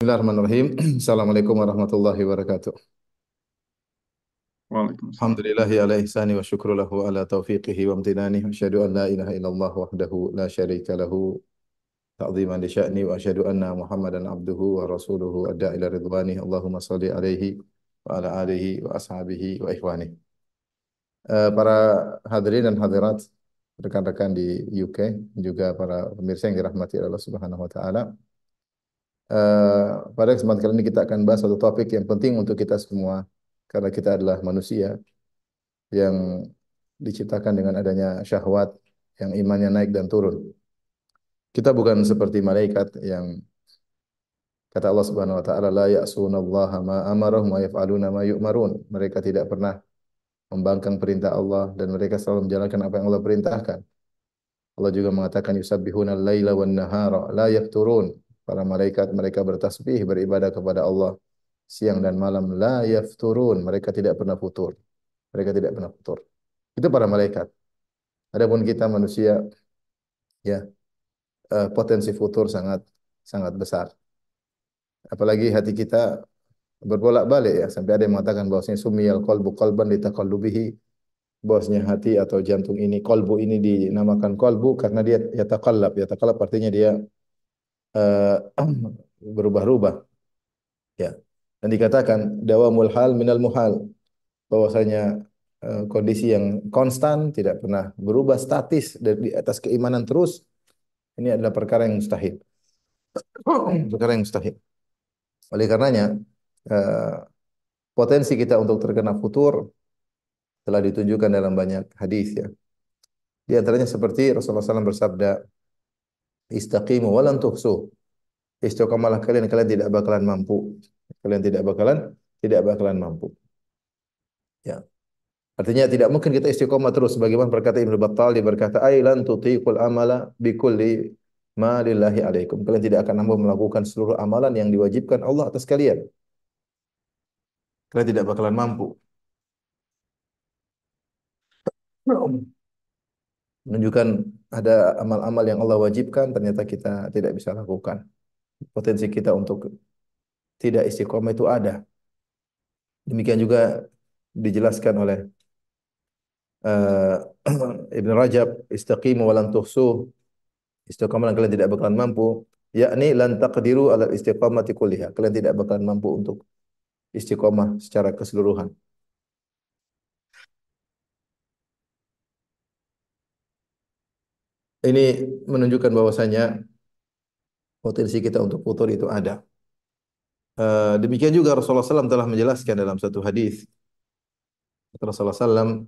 بسم الله الرحمن الرحيم السلام عليكم ورحمة الله وبركاته وعليكم الحمد لله على إحسانه وشكر له على توفيقه وامتنانه أشهد أن لا إله إلا الله وحده لا شريك له تعظيما لشأني وأشهد أن محمدا عبده ورسوله أدى إلى رضوانه اللهم صل عليه وعلى آله وأصحابه وإخوانه uh, para hadirin dan hadirat rekan-rekan di UK juga para pemirsa yang dirahmati Allah Subhanahu wa taala. Uh, pada kesempatan kali ini kita akan bahas satu topik yang penting untuk kita semua karena kita adalah manusia yang diciptakan dengan adanya syahwat yang imannya naik dan turun. Kita bukan seperti malaikat yang kata Allah Subhanahu wa taala la ya'sunallaha ma amarahum wa yaf'aluna ma yu'marun. Mereka tidak pernah membangkang perintah Allah dan mereka selalu menjalankan apa yang Allah perintahkan. Allah juga mengatakan yusabbihuna al-laila wan nahara la yafturun para malaikat mereka bertasbih beribadah kepada Allah siang dan malam. La yafturun. Mereka tidak pernah futur. Mereka tidak pernah futur. Itu para malaikat. Adapun kita manusia ya uh, potensi futur sangat sangat besar. Apalagi hati kita berbolak-balik ya. Sampai ada yang mengatakan bahwasanya sumiyal qalbu qalban litaqallubihi. Bahwasanya hati atau jantung ini kolbu ini dinamakan kolbu karena dia ya takallab ya takallab artinya dia uh, berubah-ubah. Ya. Dan dikatakan dawamul hal minal muhal. Bahwasanya uh, kondisi yang konstan, tidak pernah berubah statis dari atas keimanan terus, ini adalah perkara yang mustahil. perkara yang mustahil. Oleh karenanya, uh, potensi kita untuk terkena futur telah ditunjukkan dalam banyak hadis ya. Di antaranya seperti Rasulullah SAW bersabda, istaqimu walan tuhsu. Istiqamalah kalian kalian tidak bakalan mampu. Kalian tidak bakalan tidak bakalan mampu. Ya. Artinya tidak mungkin kita istiqomah terus sebagaimana berkata Ibnu Battal dia berkata ailan tutiqul amala bikulli ma lillahi alaikum. Kalian tidak akan mampu melakukan seluruh amalan yang diwajibkan Allah atas kalian. Kalian tidak bakalan mampu menunjukkan ada amal-amal yang Allah wajibkan ternyata kita tidak bisa lakukan. Potensi kita untuk tidak istiqomah itu ada. Demikian juga dijelaskan oleh uh, Ibn Rajab, istaqimu wa lan tuhsu. Istiqomah kalian tidak bakalan mampu, yakni lan taqdiru ala istiqamati kulliha. Kalian tidak bakalan mampu untuk istiqomah secara keseluruhan. Ini menunjukkan bahwasanya potensi kita untuk putur itu ada. Uh, demikian juga Rasulullah SAW telah menjelaskan dalam satu hadis. Rasulullah SAW,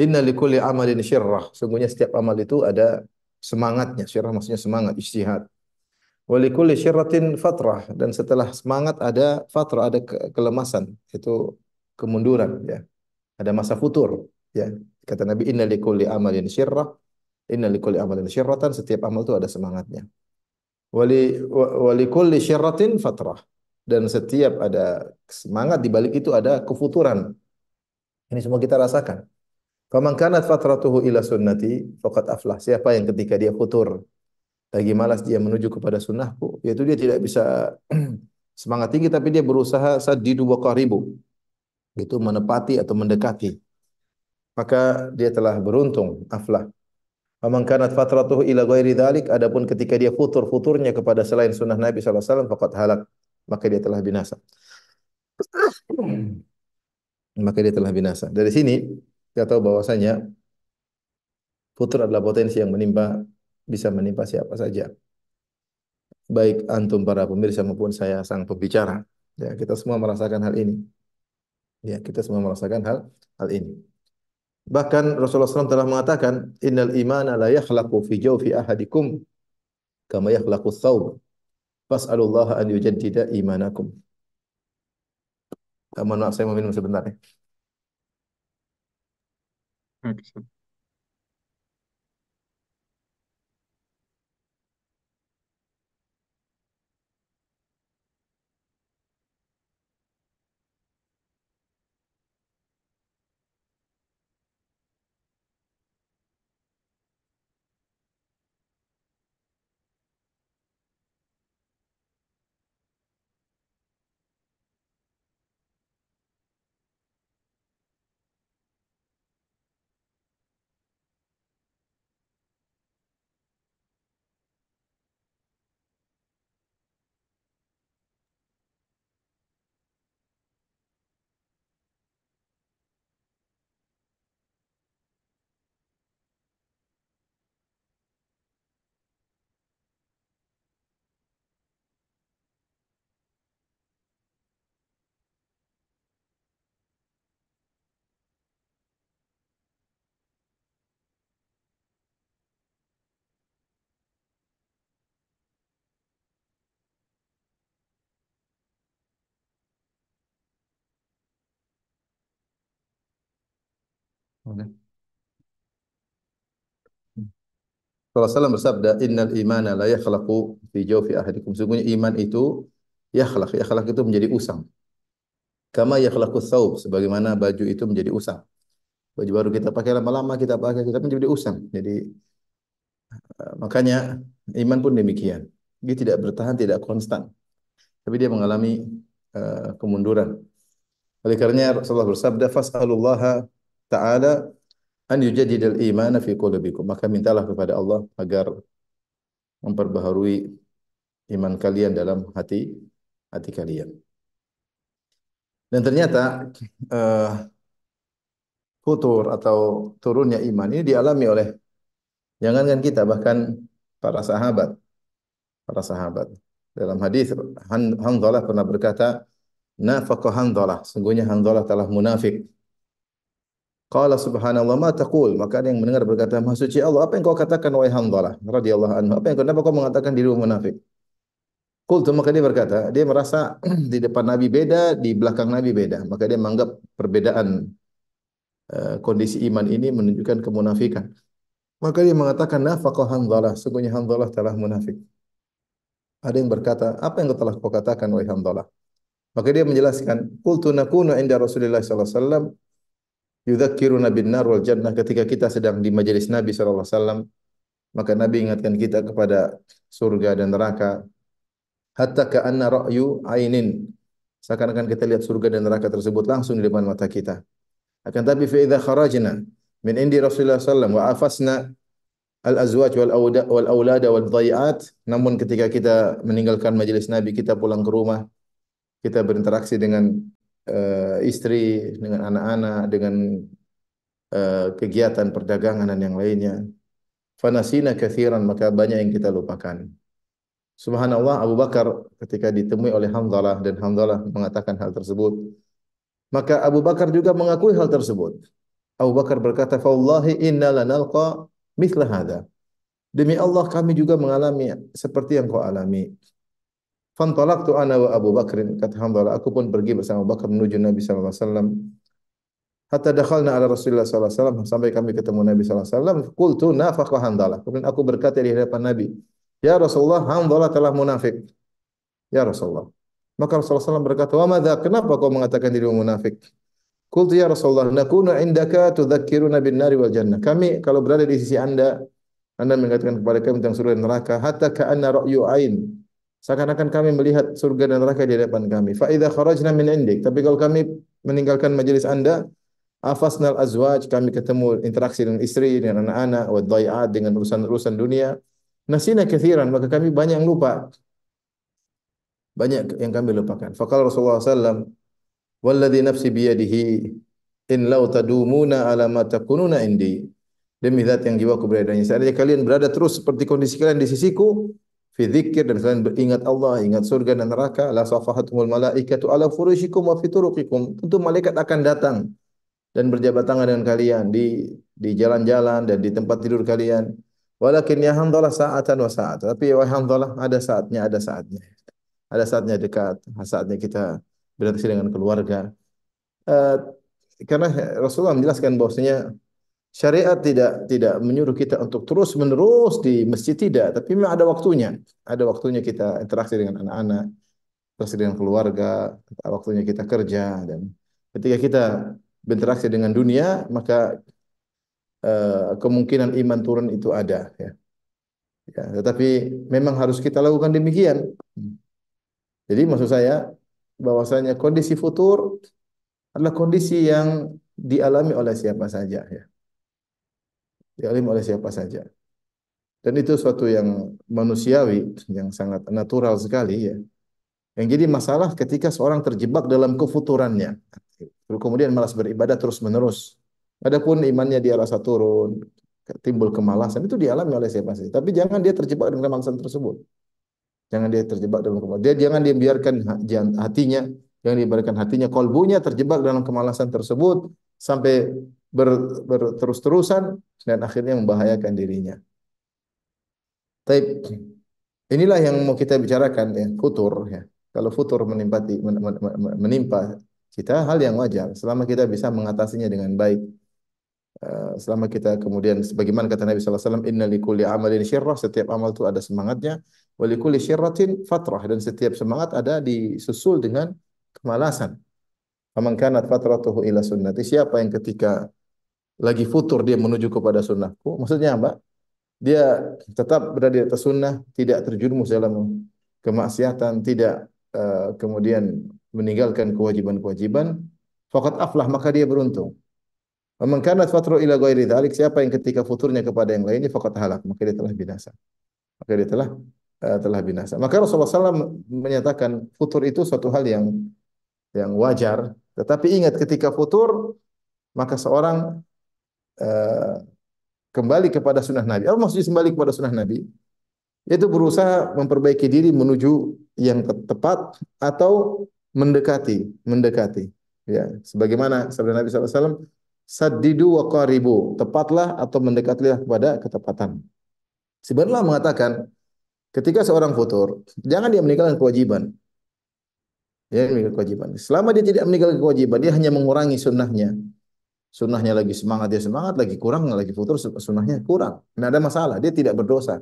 Inna likulli amalin syirrah. Sungguhnya setiap amal itu ada semangatnya. Syirrah maksudnya semangat, istihad. Walikulli syirratin fatrah. Dan setelah semangat ada fatrah, ada ke kelemasan. Itu kemunduran. ya Ada masa futur. ya Kata Nabi, Inna likulli amalin syirrah Inna likulli amalin syirratan, setiap amal itu ada semangatnya. Wali wali kulli syirratin fatrah. Dan setiap ada semangat di balik itu ada kefuturan. Ini semua kita rasakan. Faman kanat fatratuhu ila sunnati faqad aflah. Siapa yang ketika dia futur lagi malas dia menuju kepada sunnahku, yaitu dia tidak bisa semangat tinggi tapi dia berusaha sadidu wa qaribu. Itu menepati atau mendekati. Maka dia telah beruntung, aflah. Faman kanat fatratuhu ila ghairi dzalik adapun ketika dia futur-futurnya kepada selain sunnah Nabi sallallahu alaihi wasallam halak maka dia telah binasa. maka dia telah binasa. Dari sini kita tahu bahwasanya futur adalah potensi yang menimpa bisa menimpa siapa saja. Baik antum para pemirsa maupun saya sang pembicara. Ya, kita semua merasakan hal ini. Ya, kita semua merasakan hal hal ini. Bahkan Rasulullah SAW telah mengatakan, Innal imana la yakhlaqu fi jawfi ahadikum kama yakhlaqu thawb. Fas'alullah an yujaddida imanakum. Mohon maaf, saya mau minum sebentar ya. Rasulullah bersabda, Innal imana la yakhlaqu fi jawfi ahadikum. Sungguhnya iman itu yakhlaq. Yakhlaq itu menjadi usang. Kama yakhlaqu thawb. Sebagaimana baju itu menjadi usang. Baju baru kita pakai lama-lama, kita pakai, kita menjadi usang. Jadi, uh, makanya iman pun demikian. Dia tidak bertahan, tidak konstan. Tapi dia mengalami uh, kemunduran. Oleh karenanya Rasulullah bersabda, Fas'alullaha ta'ala an yujaddidal imana fi qulubikum. Maka mintalah kepada Allah agar memperbaharui iman kalian dalam hati hati kalian. Dan ternyata uh, futur atau turunnya iman ini dialami oleh jangankan kita bahkan para sahabat. Para sahabat. Dalam hadis Hanzalah pernah berkata, "Nafaqa Hanzalah." Sungguhnya Hanzalah telah munafik. Qala subhanallah ma taqul? Maka ada yang mendengar berkata, Maha suci Allah, apa yang kau katakan wahai Hanzalah radhiyallahu anhu? Apa yang kenapa kau mengatakan dirimu munafik? Qultu maka dia berkata, dia merasa di depan Nabi beda, di belakang Nabi beda. Maka dia menganggap perbedaan uh, kondisi iman ini menunjukkan kemunafikan. Maka dia mengatakan nafaqah Hanzalah, sungguhnya Hanzalah telah munafik. Ada yang berkata, apa yang telah kau katakan wahai Hanzalah? Maka dia menjelaskan, qultu nakunu inda Rasulullah sallallahu alaihi wasallam yudzakiruna bin nar wal jannah. Ketika kita sedang di majelis Nabi sallallahu alaihi wasallam maka Nabi ingatkan kita kepada surga dan neraka. Hatta ka anna ra'yu ainin. Seakan-akan kita lihat surga dan neraka tersebut langsung di depan mata kita. Akan tapi fa idza kharajna min indi Rasulullah sallallahu wa afasna al azwaj wal awda wal aulada wal dhayiat namun ketika kita meninggalkan majelis Nabi kita pulang ke rumah kita berinteraksi dengan uh, istri, dengan anak-anak, dengan uh, kegiatan perdagangan dan yang lainnya. Fanasina kathiran, maka banyak yang kita lupakan. Subhanallah Abu Bakar ketika ditemui oleh Hamzalah dan Hamzalah mengatakan hal tersebut. Maka Abu Bakar juga mengakui hal tersebut. Abu Bakar berkata, "Fawallahi inna lanalqa mithla hadha." Demi Allah kami juga mengalami seperti yang kau alami. Fantalaqtu ana wa Abu Bakrin kata Hanzalah aku pun pergi bersama Abu Bakar menuju Nabi sallallahu alaihi wasallam. Hatta dakhalna ala Rasulullah sallallahu alaihi wasallam sampai kami ketemu Nabi sallallahu alaihi wasallam qultu nafaqa Hanzalah kemudian aku berkata di hadapan Nabi ya Rasulullah Hanzalah telah munafik. Ya Rasulullah. Maka Rasulullah SAW berkata wa madza kenapa kau mengatakan dirimu munafik? Qultu ya Rasulullah nakunu indaka tudzakkiruna bin nari wal jannah. Kami kalau berada di sisi Anda anda mengatakan kepada kami tentang surga dan neraka hatta ka'anna ra'yu ain Seakan-akan kami melihat surga dan neraka di depan kami. Fa idza kharajna min indik. Tapi kalau kami meninggalkan majelis Anda, afasnal azwaj, kami ketemu interaksi dengan istri, dengan anak-anak, wa dhai'at dengan urusan-urusan dunia. Nasina kathiran, maka kami banyak yang lupa. Banyak yang kami lupakan. Faqala Rasulullah sallallahu Walladhi nafsi biyadihi in law tadumuna ala ma takununa indi. Demi zat yang jiwaku berada di Seandainya kalian berada terus seperti kondisi kalian di sisiku, fi dzikir dan kalian beringat Allah, ingat surga dan neraka, la safahatumul malaikatu ala furushikum wa fi turuqikum. Tentu malaikat akan datang dan berjabat tangan dengan kalian di di jalan-jalan dan di tempat tidur kalian. Walakin ya hamdalah sa'atan wa sa'at. Tapi ya hamdalah ada saatnya, ada saatnya. Ada saatnya dekat, saatnya kita berinteraksi dengan keluarga. Uh, karena Rasulullah menjelaskan bahwasanya Syariat tidak tidak menyuruh kita untuk terus menerus di masjid tidak, tapi memang ada waktunya. Ada waktunya kita interaksi dengan anak-anak, interaksi dengan keluarga, waktunya kita kerja dan ketika kita berinteraksi dengan dunia maka uh, kemungkinan iman turun itu ada ya. ya. Tetapi memang harus kita lakukan demikian. Jadi maksud saya bahwasanya kondisi futur adalah kondisi yang dialami oleh siapa saja ya dialami oleh siapa saja. Dan itu suatu yang manusiawi, yang sangat natural sekali ya. Yang jadi masalah ketika seorang terjebak dalam kefuturannya. Kemudian malas beribadah terus-menerus. Adapun imannya dia rasa turun, timbul kemalasan, itu dialami oleh siapa saja. Tapi jangan dia terjebak dalam kemalasan tersebut. Jangan dia terjebak dalam kemalasan. Dia jangan dia biarkan hatinya, jangan dibiarkan hatinya, kolbunya terjebak dalam kemalasan tersebut sampai ber, ber terus-terusan dan akhirnya membahayakan dirinya. Tapi inilah yang mau kita bicarakan ya, futur ya. Kalau futur menimpa menimpa kita hal yang wajar selama kita bisa mengatasinya dengan baik. Eh, selama kita kemudian sebagaimana kata Nabi sallallahu alaihi wasallam inna likulli amalin syirrah setiap amal itu ada semangatnya wa likulli syirratin fatrah dan setiap semangat ada disusul dengan kemalasan. Faman kanat fatratuhu ila sunnati siapa yang ketika lagi futur dia menuju kepada sunnahku maksudnya apa? Dia tetap berada di atas sunnah, tidak terjerumus dalam kemaksiatan, tidak uh, kemudian meninggalkan kewajiban-kewajiban, faqad aflah maka dia beruntung. Man kanat fatru ila ghairi dzalik, siapa yang ketika futurnya kepada yang lainnya faqad halak, maka dia telah binasa. Maka dia telah uh, telah binasa. Maka Rasulullah SAW menyatakan futur itu suatu hal yang yang wajar, tetapi ingat ketika futur maka seorang uh, kembali kepada sunnah Nabi. Apa maksudnya kembali kepada sunnah Nabi? Yaitu berusaha memperbaiki diri menuju yang tepat atau mendekati, mendekati. Ya, sebagaimana sabda Nabi SAW, saddidu wa qaribu, tepatlah atau mendekatlah kepada ketepatan. Sebenarnya mengatakan ketika seorang futur, jangan dia meninggalkan kewajiban. Ya, meninggalkan kewajiban. Selama dia tidak meninggalkan kewajiban, dia hanya mengurangi sunnahnya. Sunnahnya lagi semangat, dia semangat, lagi kurang, lagi futur, sunnahnya kurang. Tidak ada masalah, dia tidak berdosa.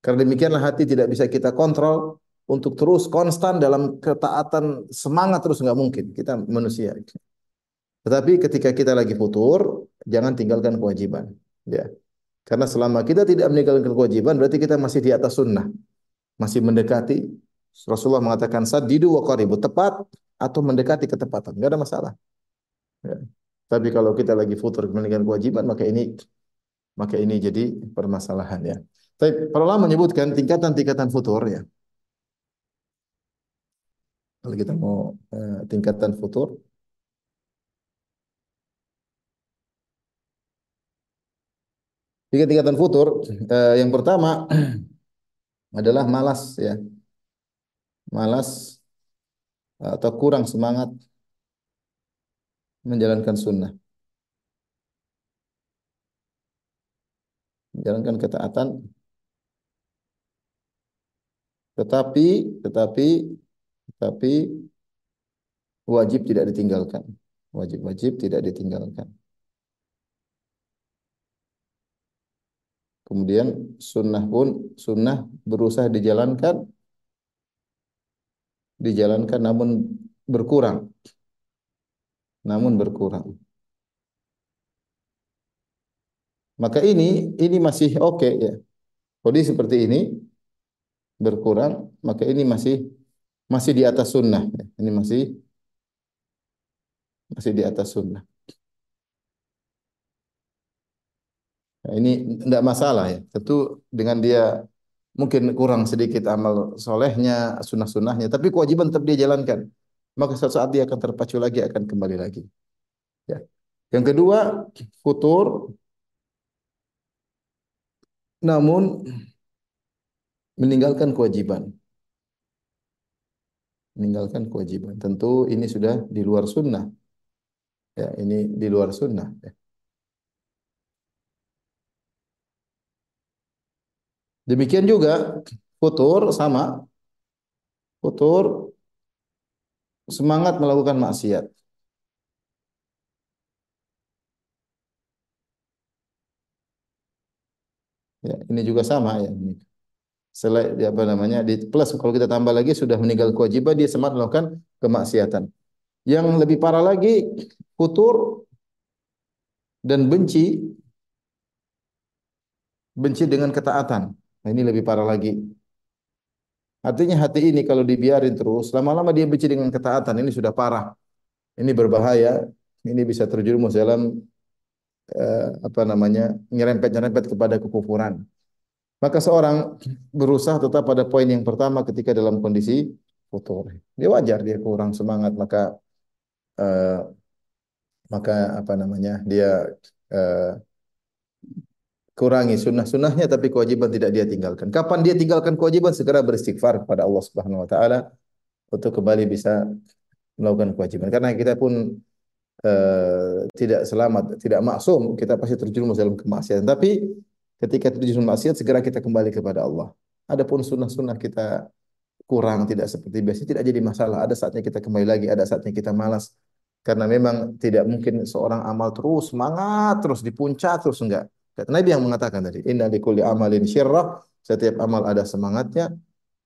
Karena demikianlah hati tidak bisa kita kontrol untuk terus konstan dalam ketaatan semangat terus nggak mungkin. Kita manusia. Tetapi ketika kita lagi futur, jangan tinggalkan kewajiban. Ya. Karena selama kita tidak meninggalkan kewajiban, berarti kita masih di atas sunnah. Masih mendekati. Rasulullah mengatakan, sadidu wa qaribu. Tepat atau mendekati ketepatan. Tidak ada masalah. Ya. Tapi kalau kita lagi futur meninggalkan kewajiban, maka ini maka ini jadi permasalahan ya. Tapi para ulama menyebutkan tingkatan-tingkatan futur ya. Kalau kita mau uh, tingkatan futur, Tiga tingkatan futur. Eh, yang pertama adalah malas ya. Malas atau kurang semangat menjalankan sunnah. Menjalankan ketaatan tetapi tetapi tetapi wajib tidak ditinggalkan. Wajib-wajib tidak ditinggalkan. Kemudian sunnah pun sunnah berusaha dijalankan dijalankan namun berkurang. Namun berkurang. Maka ini ini masih oke okay, ya. Kondisi seperti ini berkurang, maka ini masih masih di atas sunnah. Ya. Ini masih masih di atas sunnah. Nah, ini tidak masalah ya. Tentu dengan dia mungkin kurang sedikit amal solehnya, sunnah-sunnahnya, tapi kewajiban tetap dia jalankan. Maka suatu saat dia akan terpacu lagi, akan kembali lagi. Ya. Yang kedua, futur. Namun meninggalkan kewajiban. Meninggalkan kewajiban. Tentu ini sudah di luar sunnah. Ya, ini di luar sunnah. Ya. Demikian juga futur sama futur semangat melakukan maksiat. Ya, ini juga sama ya. Selain apa namanya di plus kalau kita tambah lagi sudah meninggal kewajiban dia semangat melakukan kemaksiatan. Yang lebih parah lagi futur dan benci benci dengan ketaatan. Nah, ini lebih parah lagi. Artinya hati ini kalau dibiarin terus, lama-lama dia benci dengan ketaatan, ini sudah parah. Ini berbahaya, ini bisa terjerumus dalam uh, apa namanya nyerempet-nyerempet kepada kekufuran. Maka seorang berusaha tetap pada poin yang pertama ketika dalam kondisi futur. Dia wajar dia kurang semangat maka uh, maka apa namanya dia uh, kurangi sunnah-sunnahnya tapi kewajiban tidak dia tinggalkan. Kapan dia tinggalkan kewajiban segera beristighfar kepada Allah Subhanahu wa taala untuk kembali bisa melakukan kewajiban. Karena kita pun uh, tidak selamat, tidak maksum, kita pasti terjerumus dalam kemaksiatan. Tapi ketika terjerumus maksiat segera kita kembali kepada Allah. Adapun sunnah-sunnah kita kurang tidak seperti biasa tidak jadi masalah. Ada saatnya kita kembali lagi, ada saatnya kita malas. Karena memang tidak mungkin seorang amal terus semangat terus di puncak terus enggak. Kata Nabi yang mengatakan tadi, inna likulli amalin syirrah, setiap amal ada semangatnya,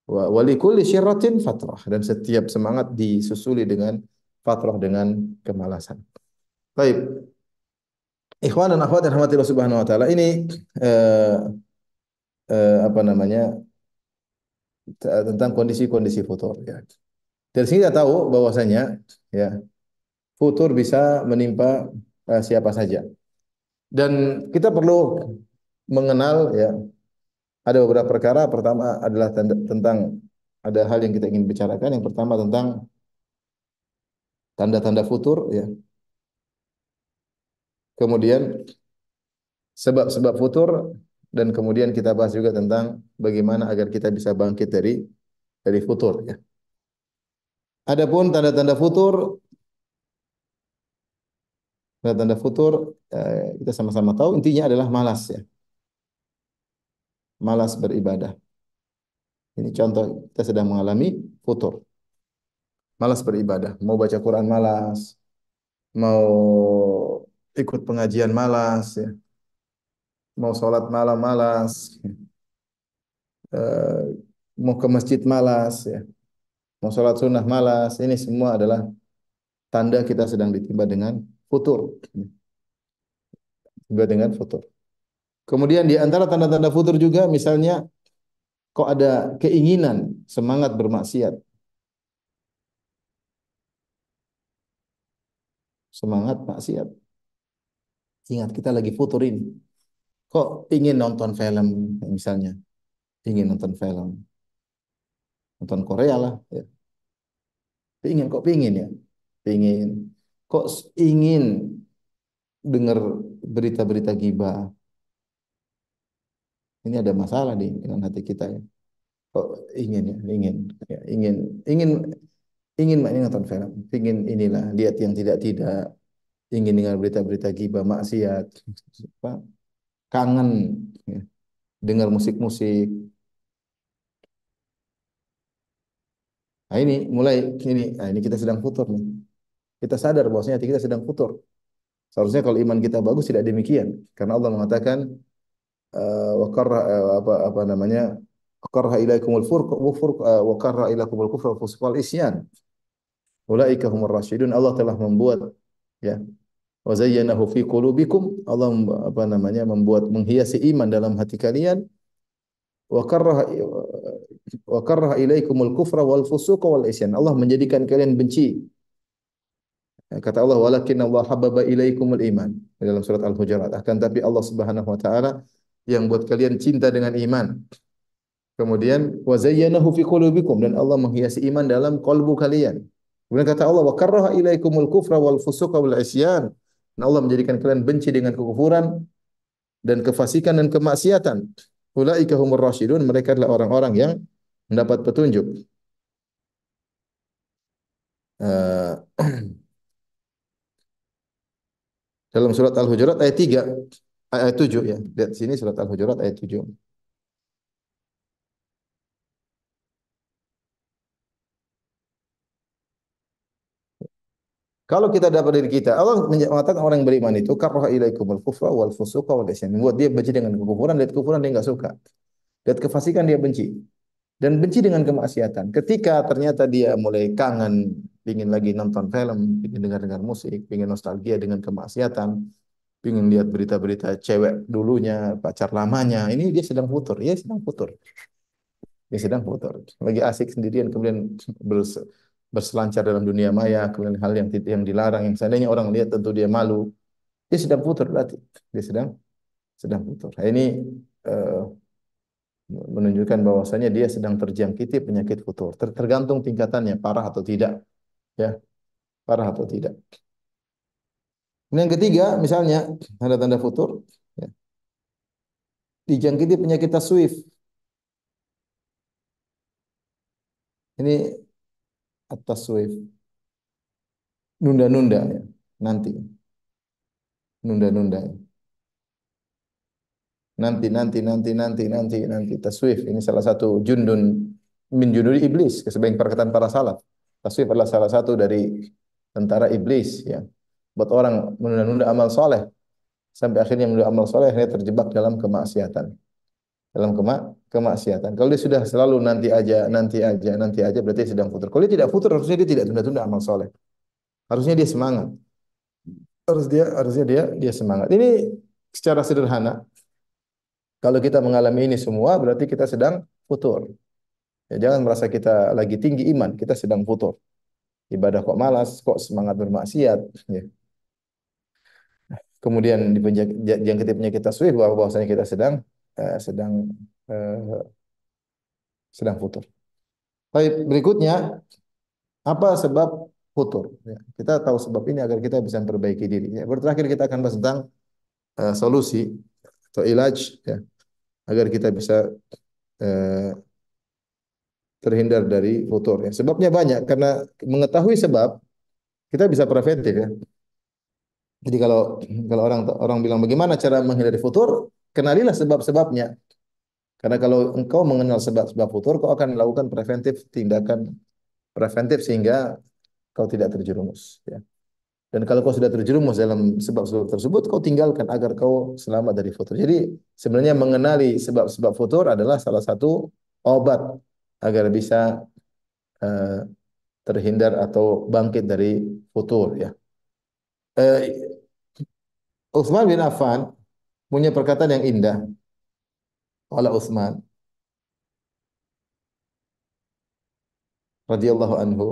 wa walikulli syirratin fatrah dan setiap semangat disusuli dengan fatrah dengan kemalasan. Baik. Ikhwan dan akhwat yang subhanahu wa taala, ini eh, eh, apa namanya? tentang kondisi-kondisi futur ya. Dari sini kita tahu bahwasanya ya futur bisa menimpa uh, siapa saja. Dan kita perlu mengenal ya ada beberapa perkara. Pertama adalah tentang ada hal yang kita ingin bicarakan. Yang pertama tentang tanda-tanda futur ya. Kemudian sebab-sebab futur dan kemudian kita bahas juga tentang bagaimana agar kita bisa bangkit dari dari futur ya. Adapun tanda-tanda futur tanda-tanda futur eh, kita sama-sama tahu intinya adalah malas ya. Malas beribadah. Ini contoh kita sedang mengalami futur. Malas beribadah, mau baca Quran malas, mau ikut pengajian malas ya. Mau sholat malam malas, uh, mau ke masjid malas ya mau sholat sunnah malas, ini semua adalah tanda kita sedang ditimpa dengan futur. Tiba dengan futur. Kemudian di antara tanda-tanda futur juga misalnya kok ada keinginan, semangat bermaksiat. Semangat maksiat. Ingat kita lagi futur ini. Kok ingin nonton film misalnya? Ingin nonton film nonton Korea lah ya. Pingin kok pingin ya? Pingin. Kok ingin dengar berita-berita gibah? Ini ada masalah nih dengan hati kita ya. Kok ingin ya? Ingin ya, ingin ingin ingin ingin nonton film, ingin inilah lihat yang tidak-tidak, ingin dengar berita-berita gibah, maksiat, apa? kangen ya. dengar musik-musik, Nah ini mulai ini, nah ini kita sedang futur nih. Kita sadar bahwasanya kita sedang futur. Seharusnya kalau iman kita bagus tidak demikian, karena Allah mengatakan eh, wa karra uh, apa apa namanya karra ilaikumul furq wa furq uh, wa karra ilaikumul kufra wal isyan. Ulaika humur rasyidun. Allah telah membuat ya wa zayyanahu fi qulubikum. Allah apa namanya membuat menghiasi iman dalam hati kalian wa karraha wa karraha ilaikumul kufra wal fusuqa wal isyan. Allah menjadikan kalian benci. Kata Allah walakin Allah habbaba ilaikumul iman dalam surat Al-Hujurat. Akan tapi Allah Subhanahu wa taala yang buat kalian cinta dengan iman. Kemudian wa zayyanahu fi qulubikum dan Allah menghiasi iman dalam kalbu kalian. Kemudian kata Allah wa karraha ilaikumul kufra wal fusuqa wal isyan. Dan Allah menjadikan kalian benci dengan kekufuran dan kefasikan dan kemaksiatan. Ulaika humur rasyidun, mereka adalah orang-orang yang mendapat petunjuk. Uh, dalam surat Al-Hujurat ayat 3 ayat 7 ya. Lihat sini surat Al-Hujurat ayat 7. Kalau kita dapat dari kita, Allah mengatakan orang yang beriman itu karroha ilaikumul kufra wal fusuqa wal isyan. Membuat dia benci dengan kekufuran, lihat kekufuran dia enggak suka. Lihat kefasikan dia benci dan benci dengan kemaksiatan. Ketika ternyata dia mulai kangen, ingin lagi nonton film, ingin dengar-dengar musik, ingin nostalgia dengan kemaksiatan, ingin lihat berita-berita cewek dulunya, pacar lamanya, ini dia sedang futur, ya sedang futur. Dia sedang futur. Lagi asik sendirian kemudian bers berselancar dalam dunia maya, kemudian hal yang yang dilarang yang seandainya orang lihat tentu dia malu. Dia sedang futur berarti. Dia sedang sedang futur. Nah, ini uh, menunjukkan bahwasanya dia sedang terjangkiti penyakit futur. Ter tergantung tingkatannya, parah atau tidak. Ya, parah atau tidak. yang ketiga, misalnya tanda-tanda futur, ya. dijangkiti penyakit taswif. Ini atas taswif. Nunda-nunda ya, nanti. Nunda-nunda. Ya nanti nanti nanti nanti nanti nanti taswif ini salah satu jundun min iblis sebagian perkataan para salaf taswif adalah salah satu dari tentara iblis ya. Buat orang menunda-nunda amal soleh sampai akhirnya menunda amal soleh akhirnya terjebak dalam kemaksiatan. Dalam kema kemaksiatan. Kalau dia sudah selalu nanti aja, nanti aja, nanti aja berarti dia sedang futur. Kalau dia tidak futur harusnya dia tidak tunda-tunda amal soleh. Harusnya dia semangat. Harus dia harusnya dia dia semangat. Ini secara sederhana kalau kita mengalami ini semua berarti kita sedang futur. Ya, jangan merasa kita lagi tinggi iman, kita sedang futur. Ibadah kok malas, kok semangat bermaksiat. Ya. Kemudian yang ketipnya kita suih bahwa bahwasanya kita sedang uh, sedang uh, sedang futur. Baik, berikutnya apa sebab futur? Ya, kita tahu sebab ini agar kita bisa memperbaiki diri. Ya, terakhir kita akan bahas tentang uh, solusi atau ilaj ya agar kita bisa uh, terhindar dari futur ya. Sebabnya banyak karena mengetahui sebab kita bisa preventif ya. Jadi kalau kalau orang orang bilang bagaimana cara menghindari futur, kenalilah sebab-sebabnya. Karena kalau engkau mengenal sebab-sebab futur, kau akan melakukan preventif tindakan preventif sehingga kau tidak terjerumus ya. Dan kalau kau sudah terjerumus dalam sebab-sebab tersebut, kau tinggalkan agar kau selamat dari futur. Jadi sebenarnya mengenali sebab-sebab futur adalah salah satu obat agar bisa uh, terhindar atau bangkit dari futur ya. Uh, Utsman bin Affan punya perkataan yang indah. Oleh Utsman radhiyallahu anhu,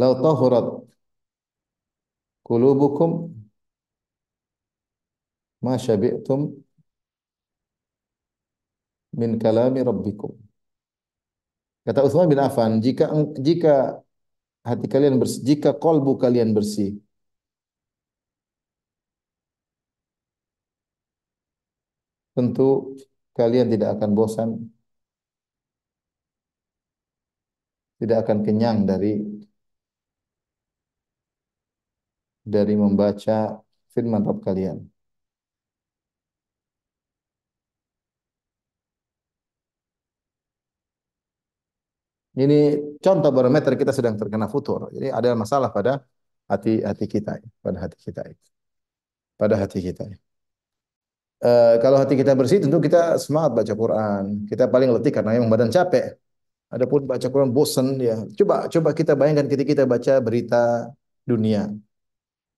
"Lau tahurat qulubukum ma syabi'tum min kalami rabbikum. Kata Utsman bin Affan, jika jika hati kalian bersih, jika kolbu kalian bersih, tentu kalian tidak akan bosan, tidak akan kenyang dari dari membaca firman Rabb kalian. Ini contoh barometer kita sedang terkena futur. Jadi ada masalah pada hati hati kita, pada hati kita, pada hati kita. Uh, kalau hati kita bersih, tentu kita semangat baca Quran. Kita paling letih karena memang badan capek. Adapun baca Quran bosan ya. Coba coba kita bayangkan ketika kita baca berita dunia.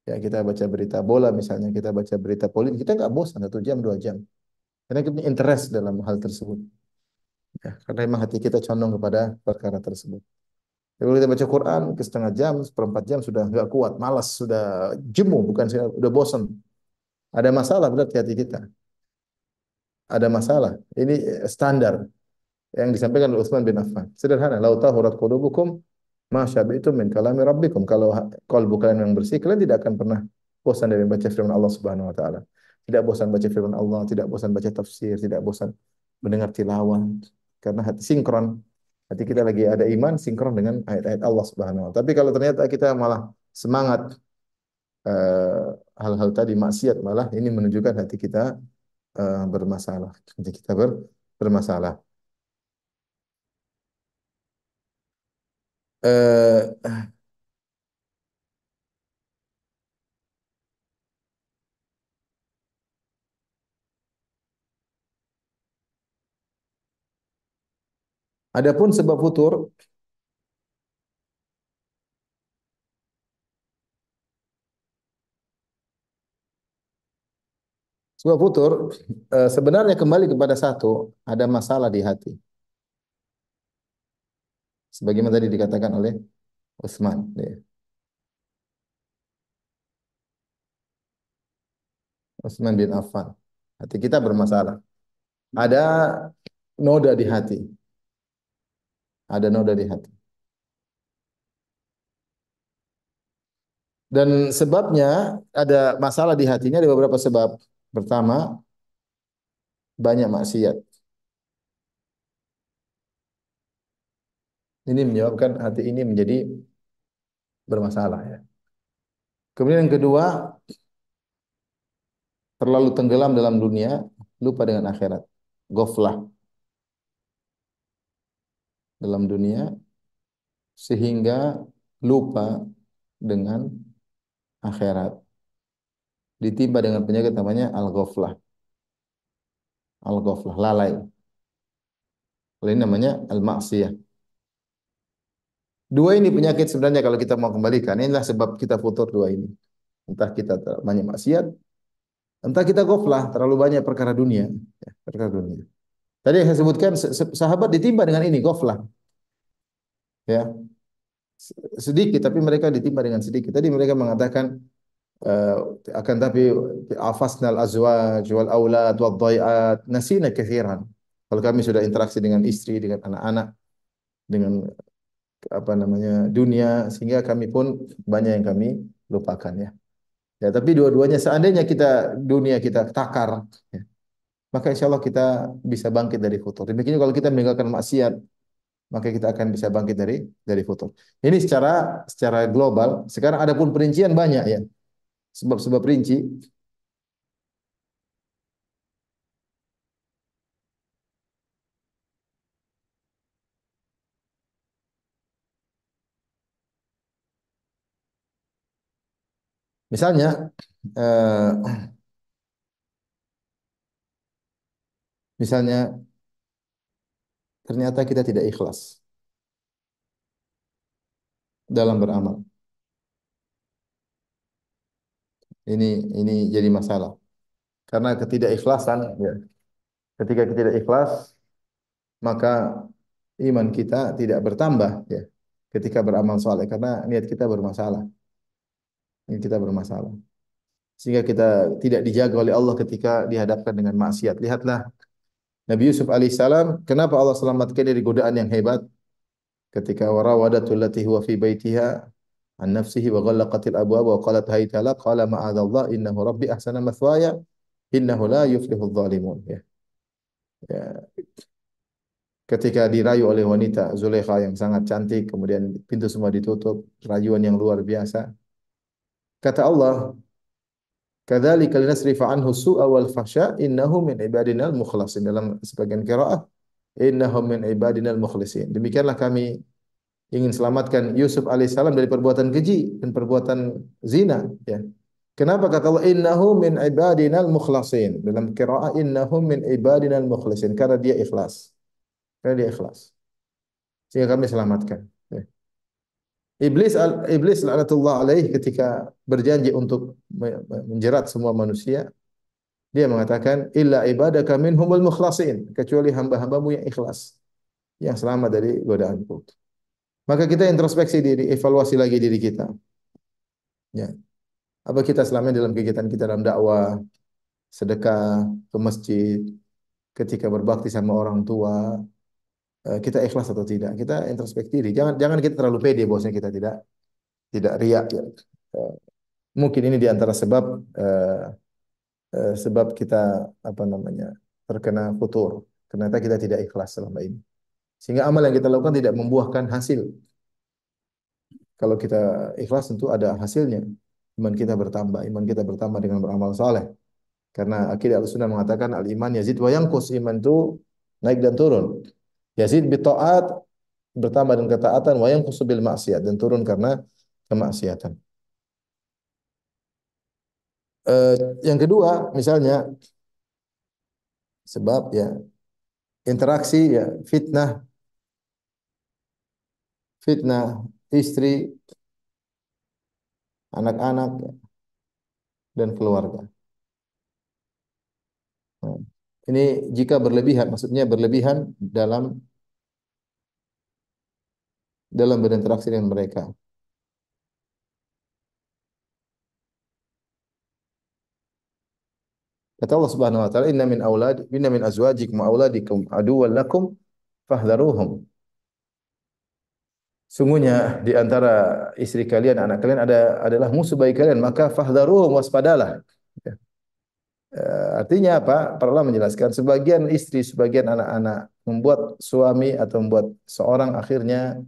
Ya, kita baca berita bola misalnya, kita baca berita politik, kita nggak bosan satu jam, dua jam. Karena kita interest dalam hal tersebut. Ya, karena memang hati kita condong kepada perkara tersebut. Kalau kita baca Quran ke setengah jam, seperempat jam sudah nggak kuat, malas, sudah jemu, bukan sudah bosan. Ada masalah berarti hati kita. Ada masalah. Ini standar yang disampaikan oleh Utsman bin Affan. Sederhana, lau tahurat qulubukum itu min kalami rabbikum. Kalau kalbu kalian yang bersih, kalian tidak akan pernah bosan dari membaca firman Allah Subhanahu wa taala. Tidak bosan baca firman Allah, tidak bosan baca tafsir, tidak bosan mendengar tilawah karena hati sinkron. Hati kita lagi ada iman sinkron dengan ayat-ayat Allah Subhanahu wa. Tapi kalau ternyata kita malah semangat eh, hal-hal uh, tadi maksiat malah ini menunjukkan hati kita uh, bermasalah. Hati kita ber, bermasalah. Uh, Adapun sebab futur Sebab futur uh, sebenarnya kembali kepada satu, ada masalah di hati. Sebagaimana tadi dikatakan oleh Utsman. Ya. Utsman bin Affan. Hati kita bermasalah. Ada noda di hati. Ada noda di hati. Dan sebabnya ada masalah di hatinya ada beberapa sebab. Pertama, banyak maksiat. Ini menyebabkan hati ini menjadi bermasalah ya. Kemudian yang kedua, terlalu tenggelam dalam dunia, lupa dengan akhirat. Goflah dalam dunia sehingga lupa dengan akhirat. Ditimpa dengan penyakit namanya al-ghaflah. Al-ghaflah, lalai. Ini namanya al-maksiyah. Dua ini penyakit sebenarnya kalau kita mau kembalikan. Inilah sebab kita futur dua ini. Entah kita banyak maksiat, entah kita ghaflah, terlalu banyak perkara dunia. Ya, perkara dunia. Tadi saya sebutkan, sahabat ditimpa dengan ini, ghaflah. Ya, sedikit tapi mereka ditimpa dengan sedikit. Tadi mereka mengatakan uh, akan tapi afasnal azwaj wal aulad wal dhai'at nasina kathiran. Kalau kami sudah interaksi dengan istri, dengan anak-anak, dengan apa namanya dunia sehingga kami pun banyak yang kami lupakan ya. Ya, tapi dua-duanya seandainya kita dunia kita takar, ya, maka insya Allah kita bisa bangkit dari futur. Demikian kalau kita meninggalkan maksiat, maka kita akan bisa bangkit dari dari futur. Ini secara secara global. Sekarang ada pun perincian banyak ya. Sebab-sebab rinci. Misalnya eh, misalnya ternyata kita tidak ikhlas dalam beramal. Ini ini jadi masalah. Karena ketidakikhlasan ya. Ketika kita tidak ikhlas, maka iman kita tidak bertambah ya. Ketika beramal soleh karena niat kita bermasalah. Niat kita bermasalah. Sehingga kita tidak dijaga oleh Allah ketika dihadapkan dengan maksiat. Lihatlah Nabi Yusuf alaihissalam, kenapa Allah selamatkan dari godaan yang hebat? Ketika warawadatu allati huwa fi baitiha an nafsihi wa ghallaqatil abwab wa qalat hayta la qala ma'adallah innahu rabbi ahsana mathwaya innahu la yuflihu dhalimun ya. ya. Ketika dirayu oleh wanita Zulaikha yang sangat cantik, kemudian pintu semua ditutup, rayuan yang luar biasa. Kata Allah, Kadzalika linasrifa anhu su'a wal fahsya innahu min ibadinal mukhlasin. Dalam sebagian qiraah innahu min ibadinal mukhlasin. Demikianlah kami ingin selamatkan Yusuf alaihissalam dari perbuatan keji dan perbuatan zina ya. Kenapa kata Allah innahu min ibadinal mukhlasin? Dalam qiraah innahu min ibadinal mukhlasin karena dia ikhlas. Karena dia ikhlas. Sehingga kami selamatkan. Iblis Iblis laknatullah alaih ketika berjanji untuk menjerat semua manusia, dia mengatakan illa ibadaka minhumul mukhlasin, kecuali hamba-hambamu yang ikhlas, yang selamat dari godaanku. Maka kita introspeksi diri, evaluasi lagi diri kita. Ya. Apa kita selama dalam kegiatan kita dalam dakwah, sedekah, ke masjid, ketika berbakti sama orang tua, kita ikhlas atau tidak. Kita introspeksi diri. Jangan jangan kita terlalu pede bahwasanya kita tidak tidak riak ya. Eh, mungkin ini di antara sebab uh, uh, sebab kita apa namanya terkena futur. Ternyata kita tidak ikhlas selama ini. Sehingga amal yang kita lakukan tidak membuahkan hasil. Kalau kita ikhlas tentu ada hasilnya. Iman kita bertambah, iman kita bertambah dengan beramal saleh. Karena akidah Ahlussunnah mengatakan al-iman yazid wa yanqus. Iman itu naik dan turun. Yazid bi taat bertambah dengan ketaatan wa yang bil maksiat dan turun karena kemaksiatan. Uh, yang kedua misalnya sebab ya interaksi ya fitnah fitnah istri anak-anak dan keluarga. Nah, ini jika berlebihan maksudnya berlebihan dalam dalam berinteraksi dengan mereka. Kata Allah Subhanahu wa taala, "Inna min aulad, inna min azwajikum wa auladikum aduwwan lakum fahdharuhum." Sungguhnya di antara istri kalian, anak kalian ada adalah musuh bagi kalian, maka fahdharuhum waspadalah. Ya. Uh, artinya apa? Para menjelaskan sebagian istri, sebagian anak-anak membuat suami atau membuat seorang akhirnya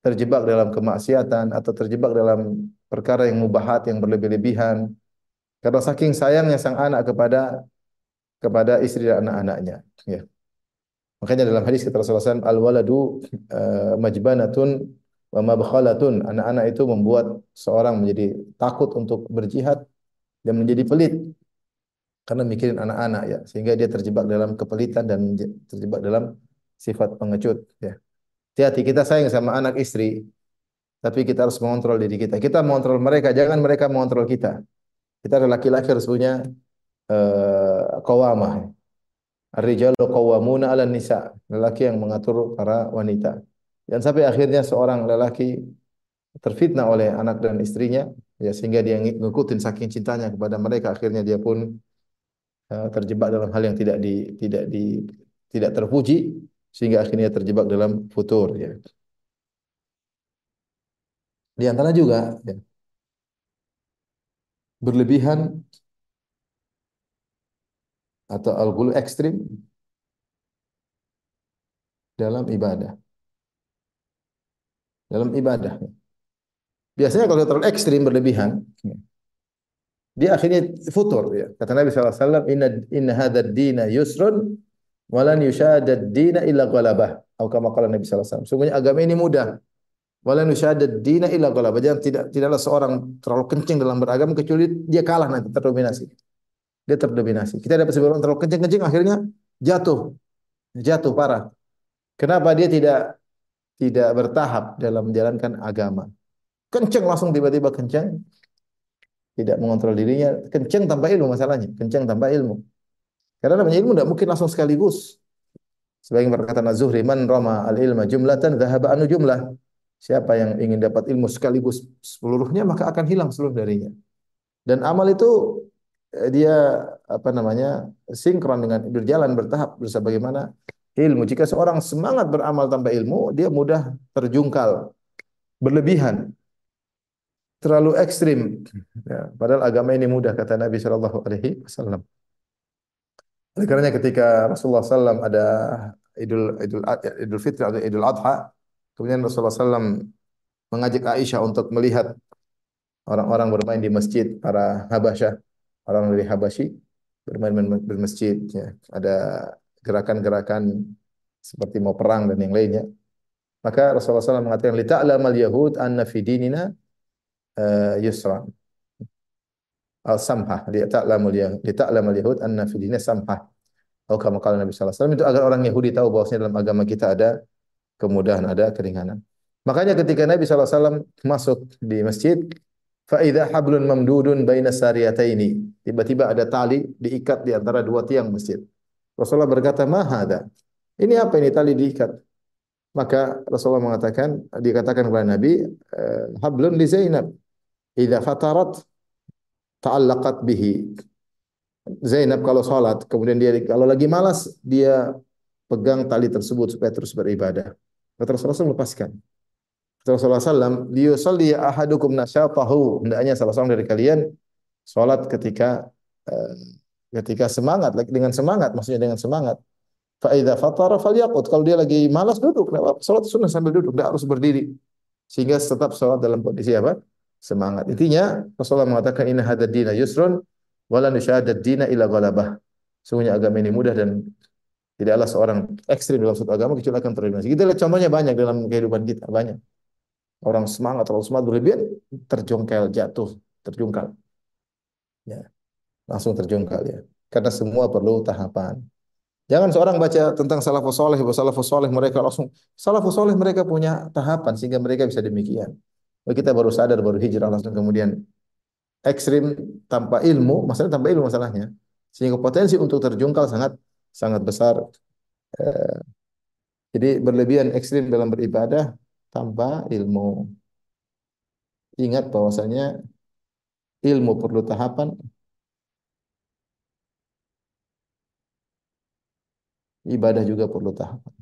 terjebak dalam kemaksiatan atau terjebak dalam perkara yang mubahat yang berlebih-lebihan. Karena saking sayangnya sang anak kepada kepada istri dan anak-anaknya. Ya. Makanya dalam hadis kata Rasulullah al waladu uh, majbanatun Wa mabkhalatun, anak-anak itu membuat seorang menjadi takut untuk berjihad dan menjadi pelit karena mikirin anak-anak ya, sehingga dia terjebak dalam kepelitan dan terjebak dalam sifat pengecut ya. Hati-hati kita sayang sama anak istri, tapi kita harus mengontrol diri kita. Kita mengontrol mereka, jangan mereka mengontrol kita. Kita laki-laki harus punya uh, qawamah. Ar-rijalu qawwamuna 'ala nisa. Lelaki yang mengatur para wanita. Dan sampai akhirnya seorang lelaki terfitnah oleh anak dan istrinya ya sehingga dia ngikutin saking cintanya kepada mereka akhirnya dia pun uh, terjebak dalam hal yang tidak di tidak di tidak terpuji sehingga akhirnya terjebak dalam futur ya. Di antara juga ya, berlebihan atau al-ghulu ekstrim dalam ibadah. Dalam ibadah. Biasanya kalau terlalu ekstrim berlebihan, dia akhirnya futur ya. Kata Nabi SAW, inna, inna hadad dina yusrun walan yushadad dina illa ghalabah. Atau kama kala Nabi SAW. Sungguhnya agama ini mudah. Walan yushadad dina illa ghalabah. Jangan tidak tidaklah seorang terlalu kencing dalam beragama kecuali dia kalah nanti terdominasi. Dia terdominasi. Kita dapat sebagian terlalu kencing-kencing akhirnya jatuh. Jatuh parah. Kenapa dia tidak tidak bertahap dalam menjalankan agama. Kenceng langsung tiba-tiba kenceng. Tidak mengontrol dirinya. Kenceng tanpa ilmu masalahnya. Kenceng tanpa ilmu. Karena namanya ilmu tidak mungkin langsung sekaligus. Sebagai perkataan Az-Zuhri, man rama al-ilma jumlatan dhahaba anu jumlah. Siapa yang ingin dapat ilmu sekaligus seluruhnya maka akan hilang seluruh darinya. Dan amal itu eh, dia apa namanya sinkron dengan berjalan bertahap bersabagaimana ilmu. Jika seorang semangat beramal tanpa ilmu, dia mudah terjungkal, berlebihan, terlalu ekstrim. Ya, padahal agama ini mudah kata Nabi Shallallahu Alaihi Wasallam. Oleh karenanya ketika Rasulullah SAW ada Idul Idul Idul Fitri atau Idul Adha, kemudian Rasulullah SAW mengajak Aisyah untuk melihat orang-orang bermain di masjid para Habasyah, orang dari Habasyi bermain di masjid. Ya. Ada gerakan-gerakan seperti mau perang dan yang lainnya. Maka Rasulullah SAW mengatakan, "Lita'lamal yahud anna fi dinina uh, yusra." Al-samhah, lita'lamul yahud, lita'lamal yahud anna fi dinina samhah. Atau kama kala Nabi sallallahu alaihi wasallam itu agar orang Yahudi tahu bahwasanya dalam agama kita ada kemudahan, ada keringanan. Makanya ketika Nabi sallallahu alaihi wasallam masuk di masjid, fa idza hablun mamdudun baina sariyataini. Tiba-tiba ada tali diikat di antara dua tiang masjid. Rasulullah berkata, "Mahada?" Ini apa ini tali diikat? Maka Rasulullah mengatakan, dikatakan kepada Nabi, eh, "Hablun li Zainab. Idza fatarat ta'allaqat bihi." Zainab kalau salat, kemudian dia kalau lagi malas, dia pegang tali tersebut supaya terus beribadah. Kata Rasulullah SAW lepaskan. Kata Rasulullah SAW, liyusalli ahadukum nasyatahu. Hendaknya salah seorang dari kalian salat ketika uh, ketika semangat dengan semangat maksudnya dengan semangat fa idza fatara falyaqut kalau dia lagi malas duduk salat sunnah sambil duduk enggak harus berdiri sehingga tetap salat dalam kondisi apa semangat intinya Rasulullah mengatakan inna hadzal dina yusrun wala nusyadad dina illa ghalabah sungguhnya agama ini mudah dan tidaklah seorang ekstrim dalam suatu agama kecuali akan terdominasi kita lihat contohnya banyak dalam kehidupan kita banyak orang semangat terlalu semangat berlebihan terjongkel jatuh terjungkal ya langsung terjungkal ya. Karena semua perlu tahapan. Jangan seorang baca tentang salafus soleh, salafus soleh mereka langsung salafus soleh mereka punya tahapan sehingga mereka bisa demikian. Kalau kita baru sadar baru hijrah langsung kemudian ekstrim tanpa ilmu, masalah tanpa ilmu masalahnya. Sehingga potensi untuk terjungkal sangat sangat besar. Eh, jadi berlebihan ekstrim dalam beribadah tanpa ilmu. Ingat bahwasanya ilmu perlu tahapan, Ibadah juga perlu tahapan.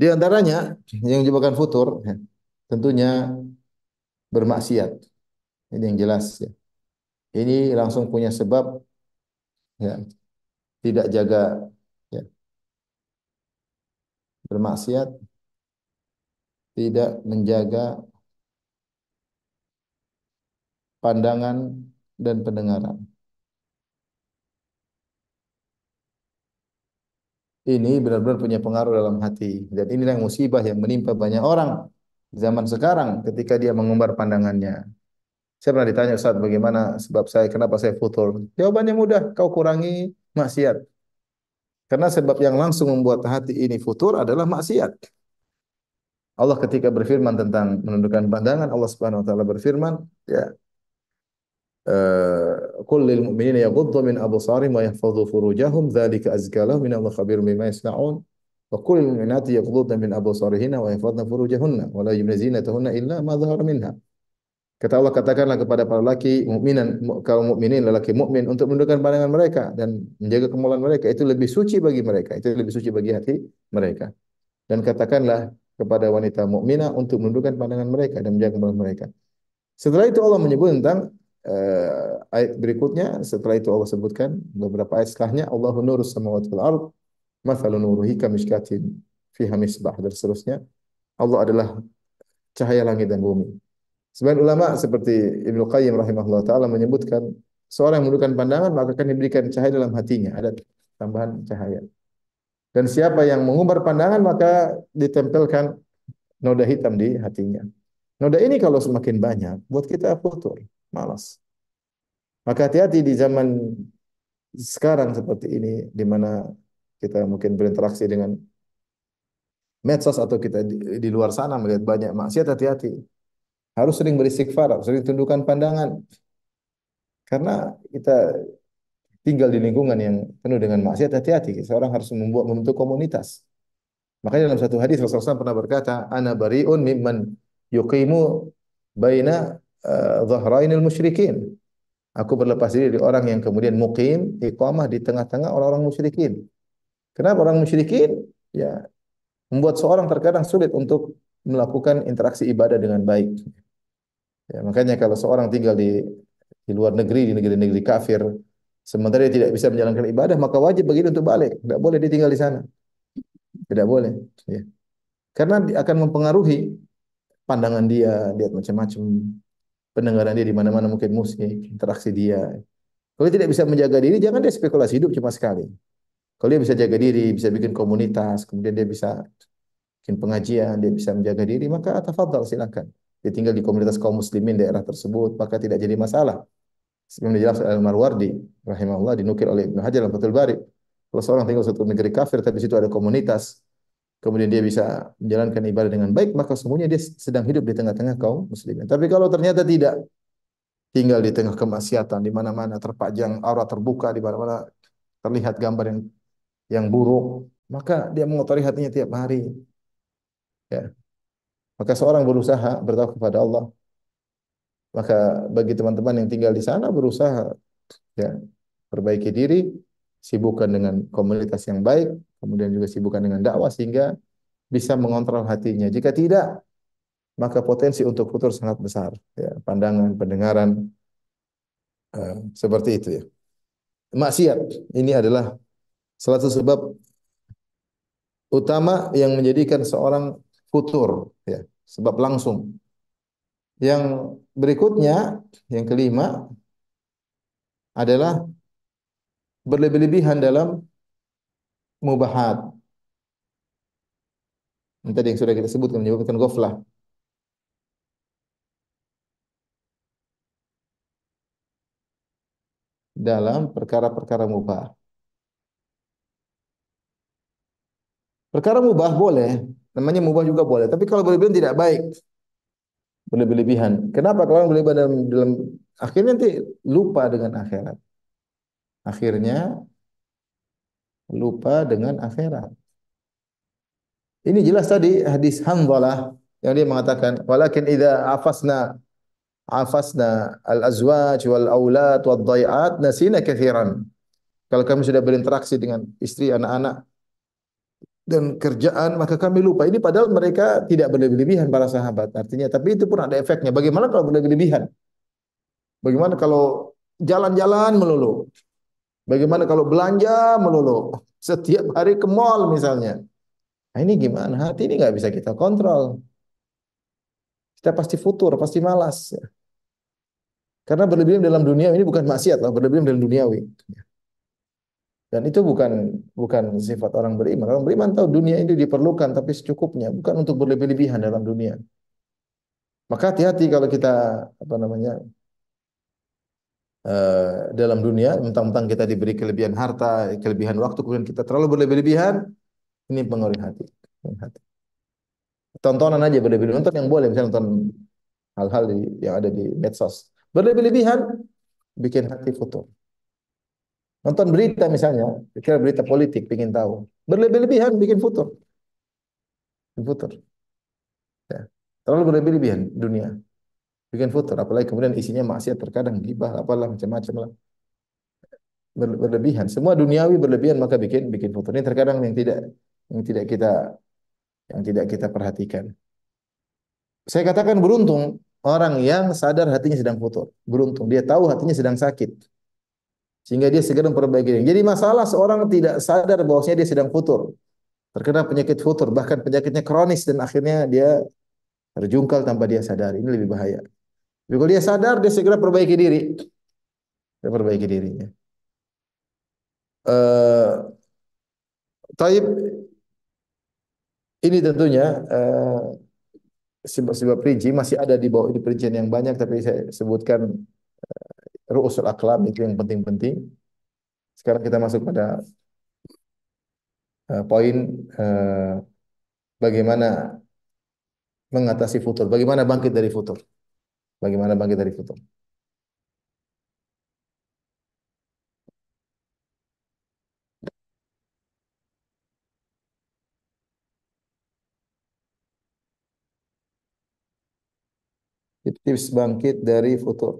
Di antaranya yang menyebabkan futur ya, tentunya bermaksiat. Ini yang jelas ya. Ini langsung punya sebab ya, tidak jaga ya, bermaksiat tidak menjaga pandangan dan pendengaran. Ini benar-benar punya pengaruh dalam hati dan inilah yang musibah yang menimpa banyak orang zaman sekarang ketika dia mengumbar pandangannya. Saya pernah ditanya Ustaz bagaimana sebab saya kenapa saya futur? Jawabannya mudah, kau kurangi maksiat. Karena sebab yang langsung membuat hati ini futur adalah maksiat. Allah ketika berfirman tentang menundukkan pandangan, Allah Subhanahu wa taala berfirman, ya kullil mu'minina yaghuddu min أبصارهم wa فروجهم furujahum أزكى لهم lahum الله خبير khabir يصنعون yasnaun wa kullil mu'minati أبصارهن min فروجهن wa yahfazna furujahunna wa la yumnizina illa minha Kata Allah katakanlah kepada para laki mukminan kaum mukminin lelaki mukmin untuk menundukkan pandangan mereka dan menjaga kemaluan mereka itu lebih suci bagi mereka itu lebih suci bagi hati mereka dan katakanlah kepada wanita mukminah untuk menundukkan pandangan mereka dan menjaga kemaluan mereka. Setelah itu Allah menyebut tentang uh, ayat berikutnya setelah itu Allah sebutkan beberapa ayat setelahnya Allahu nurus samawati wal ard mathalu nurihi kamishkatin fiha misbah dan seterusnya. Allah adalah cahaya langit dan bumi. Sebagian ulama seperti Ibnu Qayyim rahimahullah taala menyebutkan seorang yang menundukkan pandangan maka akan diberikan cahaya dalam hatinya. Ada tambahan cahaya. Dan siapa yang mengumbar pandangan maka ditempelkan noda hitam di hatinya. Noda ini kalau semakin banyak buat kita futur malas. Maka hati-hati di zaman sekarang seperti ini di mana kita mungkin berinteraksi dengan medsos atau kita di, di luar sana melihat banyak maksiat hati-hati. Harus sering beristighfar, sering tundukkan pandangan. Karena kita tinggal di lingkungan yang penuh dengan maksiat hati-hati. Seorang harus membuat membentuk komunitas. Makanya dalam satu hadis Rasulullah pernah berkata, "Ana bariun mimman yuqimu baina dhahrainil musyrikin. Aku berlepas diri dari orang yang kemudian mukim, iqamah di tengah-tengah orang-orang musyrikin. Kenapa orang musyrikin? Ya, membuat seorang terkadang sulit untuk melakukan interaksi ibadah dengan baik. Ya, makanya kalau seorang tinggal di di luar negeri, di negeri-negeri kafir, sementara dia tidak bisa menjalankan ibadah, maka wajib dia untuk balik. Tidak boleh dia tinggal di sana. Tidak boleh. Ya. Karena akan mempengaruhi pandangan dia, lihat macam-macam pendengaran dia di mana-mana mungkin musik, interaksi dia. Kalau dia tidak bisa menjaga diri, jangan dia spekulasi hidup cuma sekali. Kalau dia bisa jaga diri, bisa bikin komunitas, kemudian dia bisa bikin pengajian, dia bisa menjaga diri, maka tafadhal silakan. Dia tinggal di komunitas kaum muslimin daerah tersebut, maka tidak jadi masalah. Sebelum dijelaskan Al-Marwardi, rahimahullah, dinukil oleh Ibnu Hajar dalam Fathul Bari. Kalau seorang tinggal satu negeri kafir, tapi di situ ada komunitas, kemudian dia bisa menjalankan ibadah dengan baik, maka semuanya dia sedang hidup di tengah-tengah kaum muslimin. Tapi kalau ternyata tidak, tinggal di tengah kemaksiatan, di mana-mana terpajang aurat terbuka, di mana-mana terlihat gambar yang yang buruk, maka dia mengotori hatinya tiap hari. Ya. Maka seorang berusaha bertawakal kepada Allah. Maka bagi teman-teman yang tinggal di sana berusaha ya perbaiki diri, sibukkan dengan komunitas yang baik, kemudian juga sibukkan dengan dakwah sehingga bisa mengontrol hatinya. Jika tidak, maka potensi untuk futur sangat besar. Ya, pandangan, pendengaran, uh, seperti itu ya. Maksiat ini adalah salah satu sebab utama yang menjadikan seorang futur, ya, sebab langsung. Yang berikutnya, yang kelima adalah berlebih-lebihan dalam mubahat. Ini tadi yang sudah kita sebutkan menyebabkan ghaflah. dalam perkara-perkara mubah. Perkara mubah boleh, namanya mubah juga boleh, tapi kalau berlebihan tidak baik. Berlebih-lebihan. Kenapa kalau orang berlebihan dalam, dalam akhirnya nanti lupa dengan akhirat. Akhirnya lupa dengan akhirat. Ini jelas tadi hadis Hanzalah yang dia mengatakan walakin idza afasna afasna al-azwaj wal aulad wad dhai'at nasina katsiran. Kalau kami sudah berinteraksi dengan istri, anak-anak dan kerjaan maka kami lupa. Ini padahal mereka tidak berlebihan para sahabat. Artinya tapi itu pun ada efeknya. Bagaimana kalau berlebihan? Bagaimana kalau jalan-jalan melulu? Bagaimana kalau belanja melulu? Setiap hari ke mall misalnya. Nah, ini gimana? Hati ini nggak bisa kita kontrol. kita pasti futur, pasti malas. Ya. Karena berlebihan dalam dunia ini bukan maksiat lah, berlebihan dalam duniawi. Dan itu bukan bukan sifat orang beriman. Orang beriman tahu dunia ini diperlukan tapi secukupnya, bukan untuk berlebih-lebihan dalam dunia. Maka hati-hati kalau kita apa namanya uh, dalam dunia, mentang-mentang kita diberi kelebihan harta, kelebihan waktu, kemudian kita terlalu berlebih-lebihan, ini pengaruh hati. hati. Tontonan aja berlebih-lebihan, nonton yang boleh, misalnya nonton hal-hal yang ada di medsos. Berlebih-lebihan bikin hati futur. Nonton berita misalnya, kira berita politik, ingin tahu. Berlebih-lebihan bikin futur. Futur. Ya. Terlalu berlebih-lebihan dunia. Bikin futur. Apalagi kemudian isinya maksiat terkadang gibah, apalah macam-macam lah. Berlebihan. Semua duniawi berlebihan maka bikin bikin futur. Ini terkadang yang tidak yang tidak kita yang tidak kita perhatikan. Saya katakan beruntung orang yang sadar hatinya sedang futur. Beruntung. Dia tahu hatinya sedang sakit sehingga dia segera memperbaiki. Jadi masalah seorang tidak sadar bahwasanya dia sedang futur. Terkena penyakit futur, bahkan penyakitnya kronis dan akhirnya dia terjungkal tanpa dia sadar. Ini lebih bahaya. Tapi kalau dia sadar, dia segera perbaiki diri. Dia perbaiki dirinya. Uh, Taib ini tentunya uh, sebab-sebab rinci masih ada di bawah ini perincian yang banyak tapi saya sebutkan uh, ru'usul aklam itu yang penting-penting. Sekarang kita masuk pada uh, poin uh, bagaimana mengatasi futur, bagaimana bangkit dari futur. Bagaimana bangkit dari futur. Tips bangkit dari futur.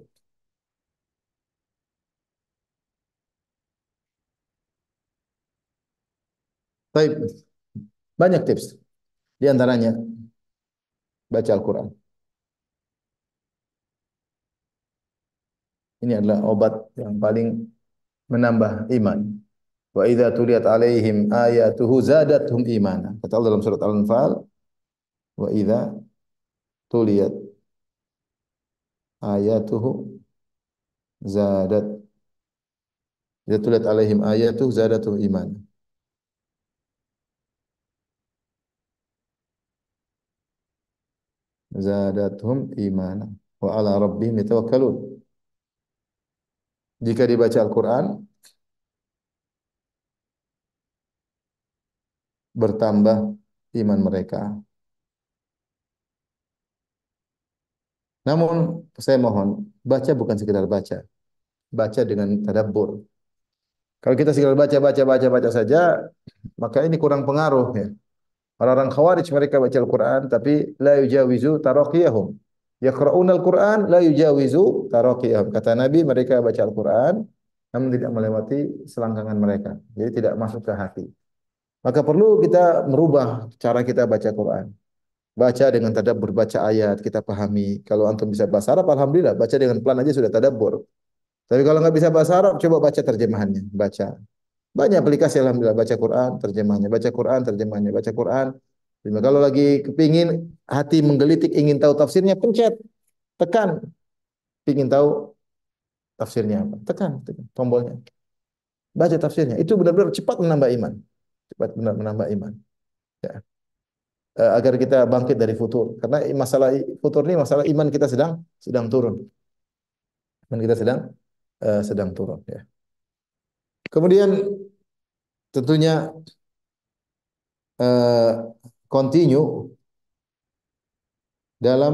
Baik. Banyak tips. Di antaranya baca Al-Qur'an. Ini adalah obat yang paling menambah iman. Wa idza tuliyat alaihim ayatuhu zadatuhum imana. Kata Allah dalam surat Al-Anfal, wa idza tuliyat ayatuhu zadat. Idza tuliyat alaihim ayatuhu zadatuhum imana. zadatuhum imana wa ala rabbihim yatawakkalun. Jika dibaca Al-Qur'an bertambah iman mereka. Namun saya mohon baca bukan sekedar baca. Baca dengan tadabbur. Kalau kita sekedar baca baca baca baca saja, maka ini kurang pengaruh ya. Orang-orang Khawarij mereka baca Al-Quran tapi la yujawizu taraqiyahum. Yaqra'una Al-Quran la yujawizu taraqiyahum. Kata Nabi mereka baca Al-Quran namun tidak melewati selangkangan mereka. Jadi tidak masuk ke hati. Maka perlu kita merubah cara kita baca Quran. Baca dengan tadabbur, baca ayat, kita pahami. Kalau antum bisa bahasa Arab, alhamdulillah. Baca dengan pelan aja sudah tadabbur. Tapi kalau nggak bisa bahasa Arab, coba baca terjemahannya. Baca. Banyak aplikasi alhamdulillah baca Quran, terjemahnya, baca Quran, terjemahnya, baca Quran. Jadi kalau lagi kepingin hati menggelitik ingin tahu tafsirnya pencet, tekan. Ingin tahu tafsirnya apa? Tekan, tekan tombolnya. Baca tafsirnya. Itu benar-benar cepat menambah iman. Cepat benar menambah iman. Ya. Eh, agar kita bangkit dari futur. Karena masalah futur ini masalah iman kita sedang sedang turun. Iman kita sedang uh, sedang turun ya. Kemudian tentunya uh, continue dalam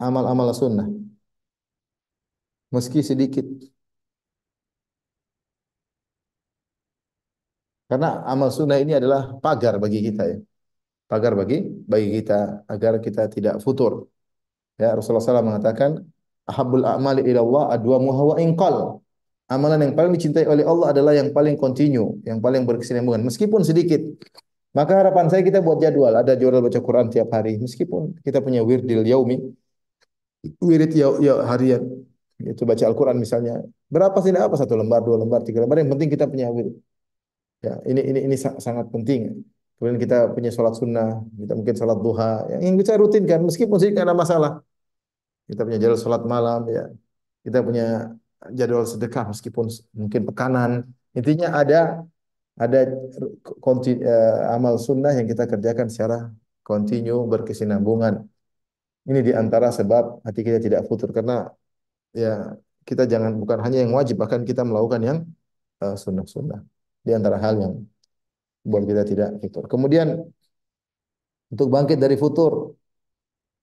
amal-amal sunnah. Meski sedikit. Karena amal sunnah ini adalah pagar bagi kita ya. Pagar bagi bagi kita agar kita tidak futur. Ya Rasulullah SAW mengatakan, "Ahabbul a'mali ila Allah adwamuha wa inqal." Amalan yang paling dicintai oleh Allah adalah yang paling continue, yang paling berkesinambungan, meskipun sedikit. Maka harapan saya kita buat jadwal, ada jadwal baca Quran tiap hari, meskipun kita punya wirdil yaumi, wirid ya, ya harian, itu baca Al-Quran misalnya. Berapa sih apa satu lembar, dua lembar, tiga lembar, yang penting kita punya wirid. Ya, ini ini ini sangat penting. Kemudian kita punya sholat sunnah, kita mungkin sholat duha, yang kita rutinkan meskipun sih ada masalah. Kita punya jadwal sholat malam, ya. Kita punya jadwal sedekah meskipun mungkin pekanan. Intinya ada ada uh, amal sunnah yang kita kerjakan secara kontinu berkesinambungan. Ini di antara sebab hati kita tidak futur karena ya kita jangan bukan hanya yang wajib bahkan kita melakukan yang uh, sunnah-sunnah di antara hal yang buat kita tidak futur. Kemudian untuk bangkit dari futur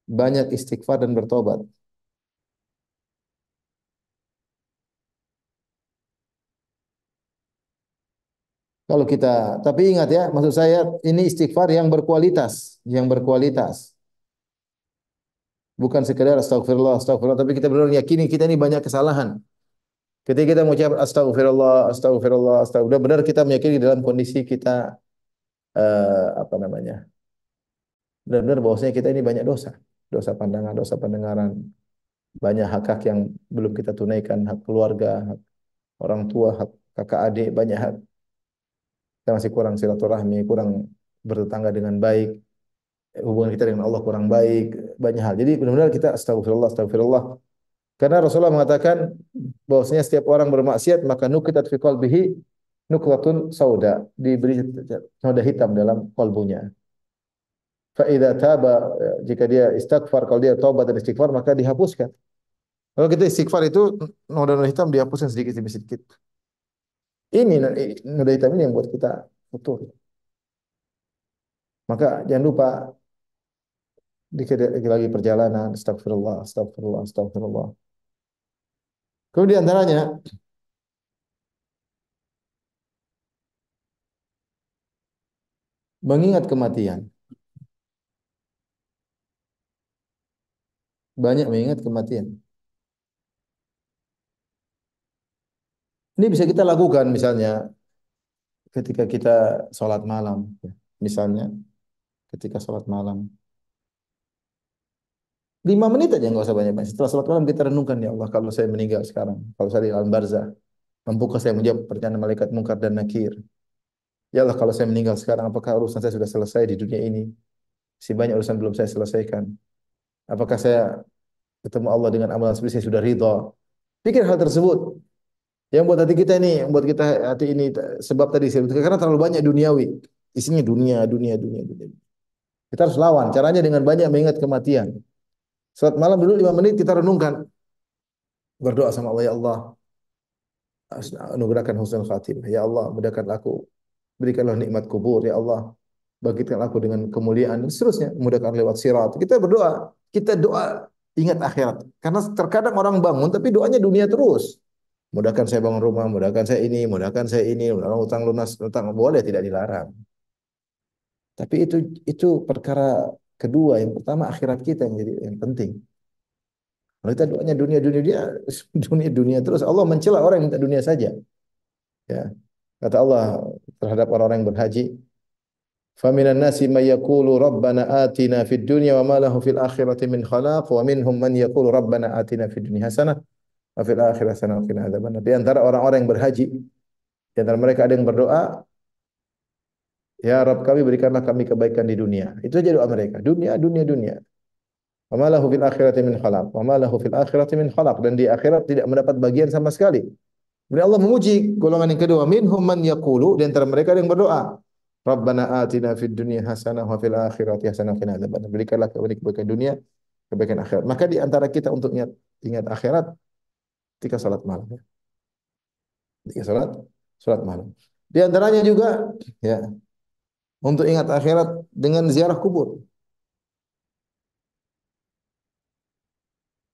banyak istighfar dan bertobat. Kalau kita, tapi ingat ya, maksud saya ini istighfar yang berkualitas, yang berkualitas. Bukan sekedar astagfirullah, astagfirullah, tapi kita benar yakini kita ini banyak kesalahan. Ketika kita mengucap astagfirullah, astagfirullah, astagfirullah, benar kita meyakini dalam kondisi kita uh, apa namanya? Benar-benar bahwasanya kita ini banyak dosa, dosa pandangan, dosa pendengaran, banyak hak-hak yang belum kita tunaikan, hak keluarga, hak orang tua, hak kakak adik, banyak hak kita masih kurang silaturahmi, kurang bertetangga dengan baik, hubungan kita dengan Allah kurang baik, banyak hal. Jadi benar-benar kita astagfirullah, astagfirullah. Karena Rasulullah mengatakan bahwasanya setiap orang bermaksiat maka nukitat fi qalbihi nuklatun sauda, diberi noda hitam dalam kalbunya. Fa idza taba jika dia istighfar kalau dia taubat dan istighfar maka dihapuskan. Kalau kita istighfar itu noda-noda hitam dihapuskan sedikit demi sedikit. Ini noda hitam ini yang buat kita futur. Maka jangan lupa dikit lagi perjalanan, astagfirullah, astagfirullah, astagfirullah. Kemudian antaranya mengingat kematian. Banyak mengingat kematian. Ini bisa kita lakukan misalnya ketika kita sholat malam, ya. misalnya ketika sholat malam. Lima menit aja nggak usah banyak-banyak. Setelah sholat malam kita renungkan ya Allah kalau saya meninggal sekarang, kalau saya di alam barzah, mampukah saya menjawab pertanyaan malaikat mungkar dan nakir? Ya Allah kalau saya meninggal sekarang, apakah urusan saya sudah selesai di dunia ini? Si banyak urusan belum saya selesaikan. Apakah saya ketemu Allah dengan amalan seperti saya sudah ridha? Pikir hal tersebut. Yang buat hati kita ini, yang buat kita hati ini sebab tadi saya karena terlalu banyak duniawi. Isinya dunia, dunia, dunia, dunia. Kita harus lawan. Caranya dengan banyak mengingat kematian. Saat malam dulu lima menit kita renungkan. Berdoa sama Allah, ya Allah. Anugerahkan husnul khatimah. Ya Allah, mudahkan aku. Berikanlah nikmat kubur. Ya Allah, bangkitkan aku dengan kemuliaan. Dan seterusnya. Mudahkan lewat sirat. Kita berdoa. Kita doa ingat akhirat. Karena terkadang orang bangun tapi doanya dunia terus. Mudahkan saya bangun rumah, mudahkan saya ini, mudahkan saya ini, mudahkan utang lunas, utang boleh tidak dilarang. Tapi itu itu perkara kedua. Yang pertama akhirat kita yang jadi yang penting. Kalau kita doanya dunia dunia dia dunia dunia terus Allah mencela orang yang minta dunia saja. Ya. Kata Allah terhadap orang-orang yang berhaji, "Faminan nasi may yaqulu rabbana atina fid dunya wa ma lahu fil akhirati min khalaq wa minhum man yaqulu rabbana atina fid dunya hasanah wa fil akhirati hasanah wa. Di antara orang-orang yang berhaji, di antara mereka ada yang berdoa, Ya Rabb kami berikanlah kami kebaikan di dunia. Itu saja doa mereka. Dunia, dunia, dunia. Wa ma lahu fil akhirati min khalaq. Wa ma lahu fil akhirati min khalaq. Dan di akhirat tidak mendapat bagian sama sekali. Kemudian Allah memuji golongan yang kedua. Minhum man yaqulu. Di antara mereka ada yang berdoa. Rabbana atina fid dunya hasanah wa fil akhirati hasanah wa qina adzabannar. Berikanlah kebaikan dunia, kebaikan akhirat. Maka di antara kita untuk ingat ingat akhirat ketika salat malam ya. Ketika salat salat malam. Di antaranya juga ya untuk ingat akhirat dengan ziarah kubur.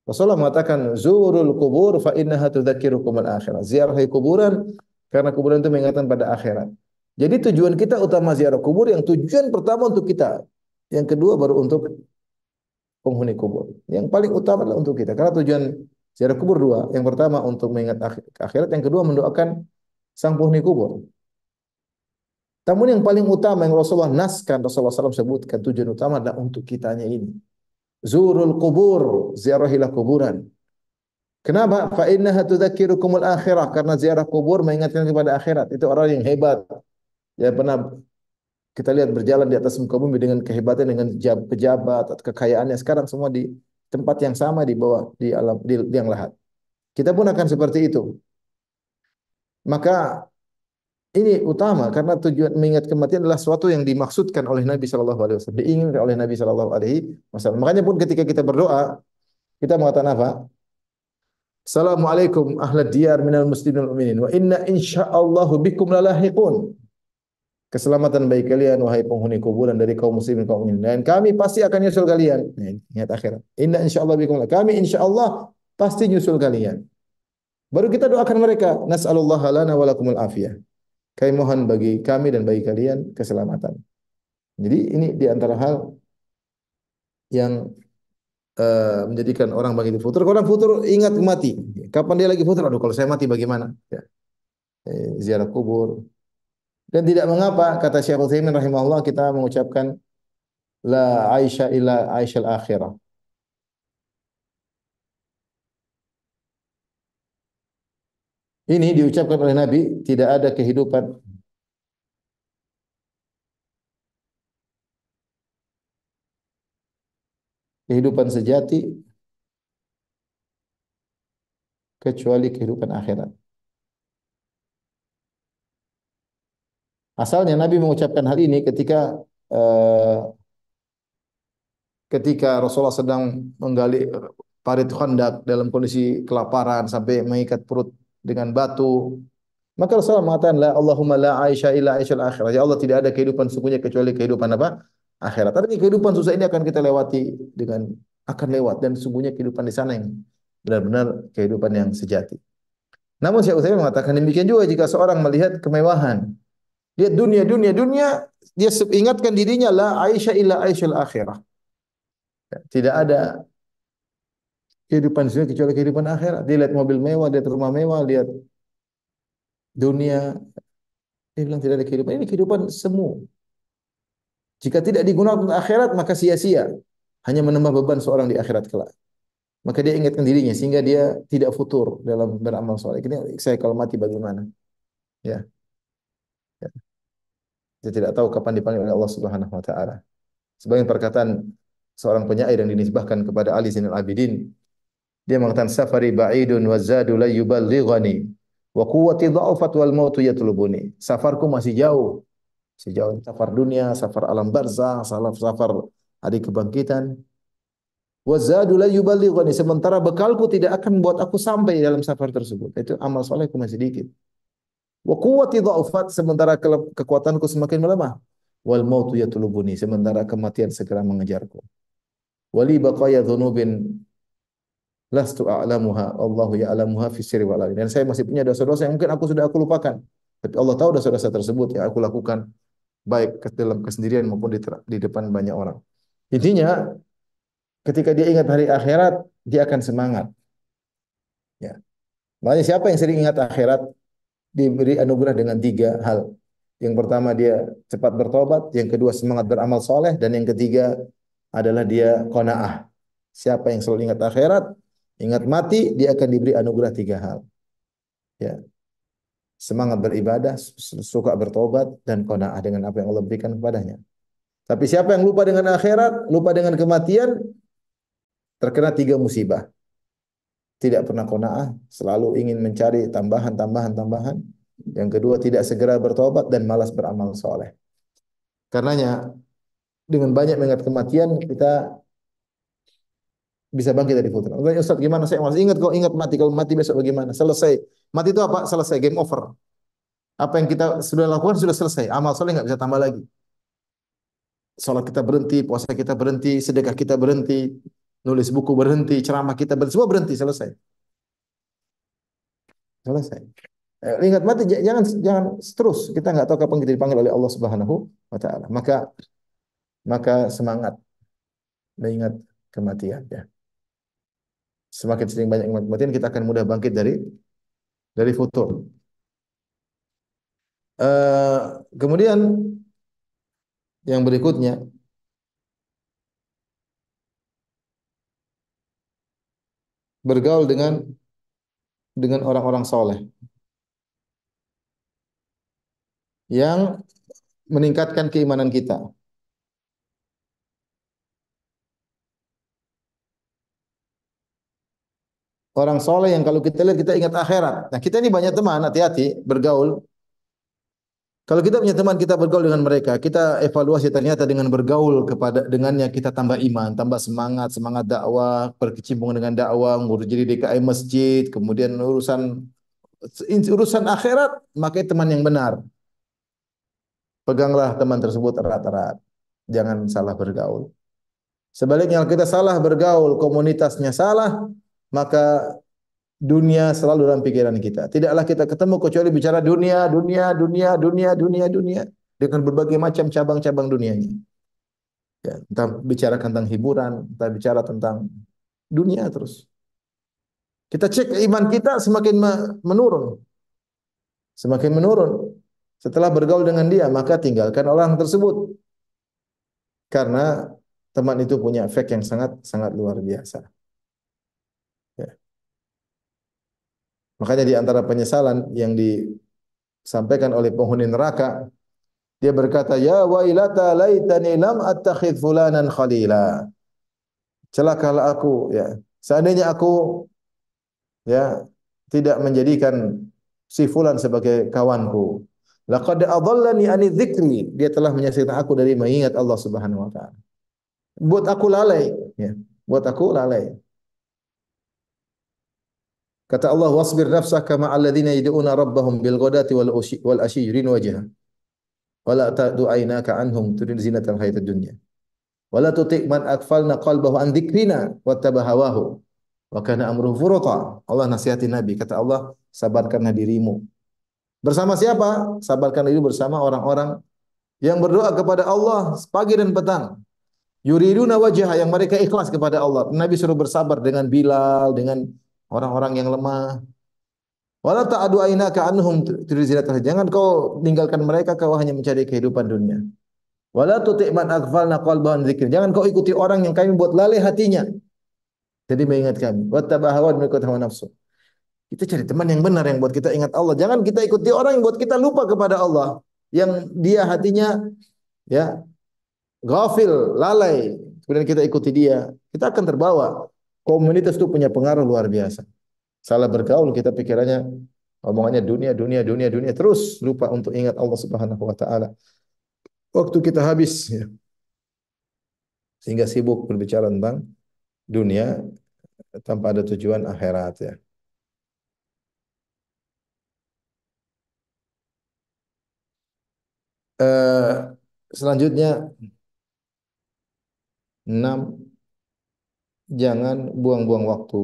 Rasulullah mengatakan zurul kubur fa innaha tudzakirukum al akhirat. Ziarah kuburan karena kuburan itu mengingatkan pada akhirat. Jadi tujuan kita utama ziarah kubur yang tujuan pertama untuk kita. Yang kedua baru untuk penghuni kubur. Yang paling utama adalah untuk kita. Karena tujuan Ziarah kubur dua. Yang pertama untuk mengingat akhirat, yang kedua mendoakan sang penghuni kubur. Namun yang paling utama yang Rasulullah naskan, Rasulullah SAW sebutkan tujuan utama adalah untuk kitanya ini. Zurul kubur, ziarahilah kuburan. Kenapa? Fa innaha tudzakirukumul akhirah karena ziarah kubur mengingatkan kepada akhirat. Itu orang yang hebat. Ya pernah Kita lihat berjalan di atas muka bumi dengan kehebatan, dengan pejabat, kekayaannya. Sekarang semua di tempat yang sama di bawah di alam di liang lahat. Kita pun akan seperti itu. Maka ini utama karena tujuan mengingat kematian adalah sesuatu yang dimaksudkan oleh Nabi Shallallahu Alaihi Wasallam, diinginkan oleh Nabi Shallallahu Alaihi Wasallam. Makanya pun ketika kita berdoa, kita mengatakan apa? Assalamualaikum ahla diyar minal muslimin wa inna insyaallahu bikum lalahiqun. Keselamatan bagi kalian wahai penghuni kuburan dari kaum muslimin kaum mukminin dan kami pasti akan nyusul kalian. Nah, ingat akhirat. Inna insyaallah bikum kami insyaallah pasti nyusul kalian. Baru kita doakan mereka, nas'alullah lana wa lakumul afiyah. Kami mohon bagi kami dan bagi kalian keselamatan. Jadi ini di antara hal yang uh, menjadikan orang bagi futur. Orang futur ingat mati. Kapan dia lagi futur? Aduh, kalau saya mati bagaimana? Ya. Eh, ziarah kubur. Dan tidak mengapa kata Syekh Utsaimin rahimahullah kita mengucapkan la Aisyah illa Aisyah akhirah. Ini diucapkan oleh Nabi, tidak ada kehidupan kehidupan sejati kecuali kehidupan akhirat. Asalnya Nabi mengucapkan hal ini ketika uh, ketika Rasulullah sedang menggali parit khandak dalam kondisi kelaparan sampai mengikat perut dengan batu. Maka Rasulullah mengatakan la Allahumma la aisha illa aishal akhirah. Ya Allah tidak ada kehidupan sungguhnya kecuali kehidupan apa? Akhirat. Tapi kehidupan susah ini akan kita lewati dengan akan lewat dan sungguhnya kehidupan di sana yang benar-benar kehidupan yang sejati. Namun Syekh Utsaimin mengatakan demikian juga jika seorang melihat kemewahan, lihat dunia dunia dunia, dia ingatkan dirinya la aisha illa aishal akhirah. Tidak ada kehidupan dunia kecuali kehidupan akhirat. Dia lihat mobil mewah, lihat rumah mewah, lihat dunia. Dia bilang tidak ada kehidupan. Ini kehidupan semu. Jika tidak digunakan untuk akhirat, maka sia-sia. Hanya menambah beban seorang di akhirat kelak. Maka dia ingatkan dirinya sehingga dia tidak futur dalam beramal soleh. Ini saya kalau mati bagaimana? Ya. ya. Dia tidak tahu kapan dipanggil oleh Allah Subhanahu wa taala. Sebagian perkataan seorang penyair yang dinisbahkan kepada Ali Zainal Abidin dia mengatakan safari ba'idun wa zadu la yuballighani wa quwwati dha'afat wal mautu yatlubuni. Safarku masih jauh. Masih jauh safar dunia, safar alam barzah, safar safar hari kebangkitan. Wa zadu la yuballighani. Sementara bekalku tidak akan membuat aku sampai dalam safar tersebut. Itu amal solehku masih sedikit. Wa quwwati dha'afat sementara kekuatanku semakin melemah. Wal mautu yatlubuni sementara kematian segera mengejarku. Wali baqaya dhunubin lastu a'lamuha. Allahu ya'lamuha fi sirri wal dan saya masih punya dosa-dosa yang mungkin aku sudah aku lupakan. Tapi Allah tahu dosa-dosa tersebut yang aku lakukan baik dalam kesendirian maupun di, di depan banyak orang. Intinya ketika dia ingat hari akhirat dia akan semangat. Ya. Makanya siapa yang sering ingat akhirat diberi anugerah dengan tiga hal yang pertama dia cepat bertobat yang kedua semangat beramal soleh dan yang ketiga adalah dia kona'ah siapa yang selalu ingat akhirat Ingat mati, dia akan diberi anugerah tiga hal. Ya. Semangat beribadah, suka bertobat, dan kona'ah dengan apa yang Allah berikan kepadanya. Tapi siapa yang lupa dengan akhirat, lupa dengan kematian, terkena tiga musibah. Tidak pernah kona'ah, selalu ingin mencari tambahan, tambahan, tambahan. Yang kedua, tidak segera bertobat dan malas beramal soleh. Karenanya, dengan banyak mengingat kematian, kita bisa bangkit dari futur. Ustaz gimana saya masih ingat kok ingat mati kalau mati besok bagaimana? Selesai. Mati itu apa? Selesai game over. Apa yang kita sudah lakukan sudah selesai. Amal soleh nggak bisa tambah lagi. Salat kita berhenti, puasa kita berhenti, sedekah kita berhenti, nulis buku berhenti, ceramah kita berhenti, semua berhenti selesai. Selesai. Eh, ingat mati jangan jangan terus kita nggak tahu kapan kita dipanggil oleh Allah Subhanahu wa taala. Maka maka semangat mengingat kematian ya. Semakin sering banyak ingat kematian, kita akan mudah bangkit dari dari futur. Uh, kemudian yang berikutnya bergaul dengan dengan orang-orang soleh yang meningkatkan keimanan kita. Orang soleh yang kalau kita lihat kita ingat akhirat. Nah kita ini banyak teman, hati-hati bergaul. Kalau kita punya teman kita bergaul dengan mereka, kita evaluasi ternyata dengan bergaul kepada dengannya kita tambah iman, tambah semangat, semangat dakwah, berkecimpung dengan dakwah, ngurus jadi DKI masjid, kemudian urusan urusan akhirat, maka teman yang benar. Peganglah teman tersebut erat-erat. Jangan salah bergaul. Sebaliknya kalau kita salah bergaul, komunitasnya salah, maka dunia selalu dalam pikiran kita. Tidaklah kita ketemu kecuali bicara dunia, dunia, dunia, dunia, dunia, dunia dengan berbagai macam cabang-cabang dunianya. Ya, entah bicara tentang hiburan, entah bicara tentang dunia terus. Kita cek iman kita semakin menurun. Semakin menurun. Setelah bergaul dengan dia, maka tinggalkan orang tersebut. Karena teman itu punya efek yang sangat sangat luar biasa. Makanya di antara penyesalan yang disampaikan oleh penghuni neraka, dia berkata, "Ya wailata laitani lam attakhidh fulanan khalila." Celakalah aku ya. Seandainya aku ya tidak menjadikan si fulan sebagai kawanku. Laqad adallani ani dzikri. Dia telah menyesatkan aku dari mengingat Allah Subhanahu wa taala. Buat aku lalai ya. Buat aku lalai. Kata Allah, "Wasbir nafsaka ma'al ladzina yad'una rabbahum bil ghadati wal wal ashi yurin wajha. Wa la ta'du aynaka anhum turid zinatal hayatid dunya. Wa la tuti' man aghfalna qalbahu an dzikrina wattaba hawahu wa kana amruhu furata." Allah nasihati Nabi, kata Allah, sabarkanlah dirimu. Bersama siapa? Sabarkan diri bersama orang-orang yang berdoa kepada Allah pagi dan petang. Yuriduna wajah yang mereka ikhlas kepada Allah. Nabi suruh bersabar dengan Bilal, dengan orang-orang yang lemah. Wala ta'adu ainaka anhum turizinatul Jangan kau tinggalkan mereka kau hanya mencari kehidupan dunia. Wala tuti' man aghfalna qalbahu dzikr. Jangan kau ikuti orang yang kami buat lalai hatinya. Jadi mengingat kami. Wattaba hawa mengikut hawa nafsu. Kita cari teman yang benar yang buat kita ingat Allah. Jangan kita ikuti orang yang buat kita lupa kepada Allah. Yang dia hatinya ya ghafil, lalai. Kemudian kita ikuti dia. Kita akan terbawa Komunitas itu punya pengaruh luar biasa. Salah bergaul kita pikirannya omongannya dunia, dunia, dunia, dunia terus lupa untuk ingat Allah Subhanahu wa taala. Waktu kita habis ya. Sehingga sibuk berbicara tentang dunia tanpa ada tujuan akhirat ya. Uh, selanjutnya enam jangan buang-buang waktu.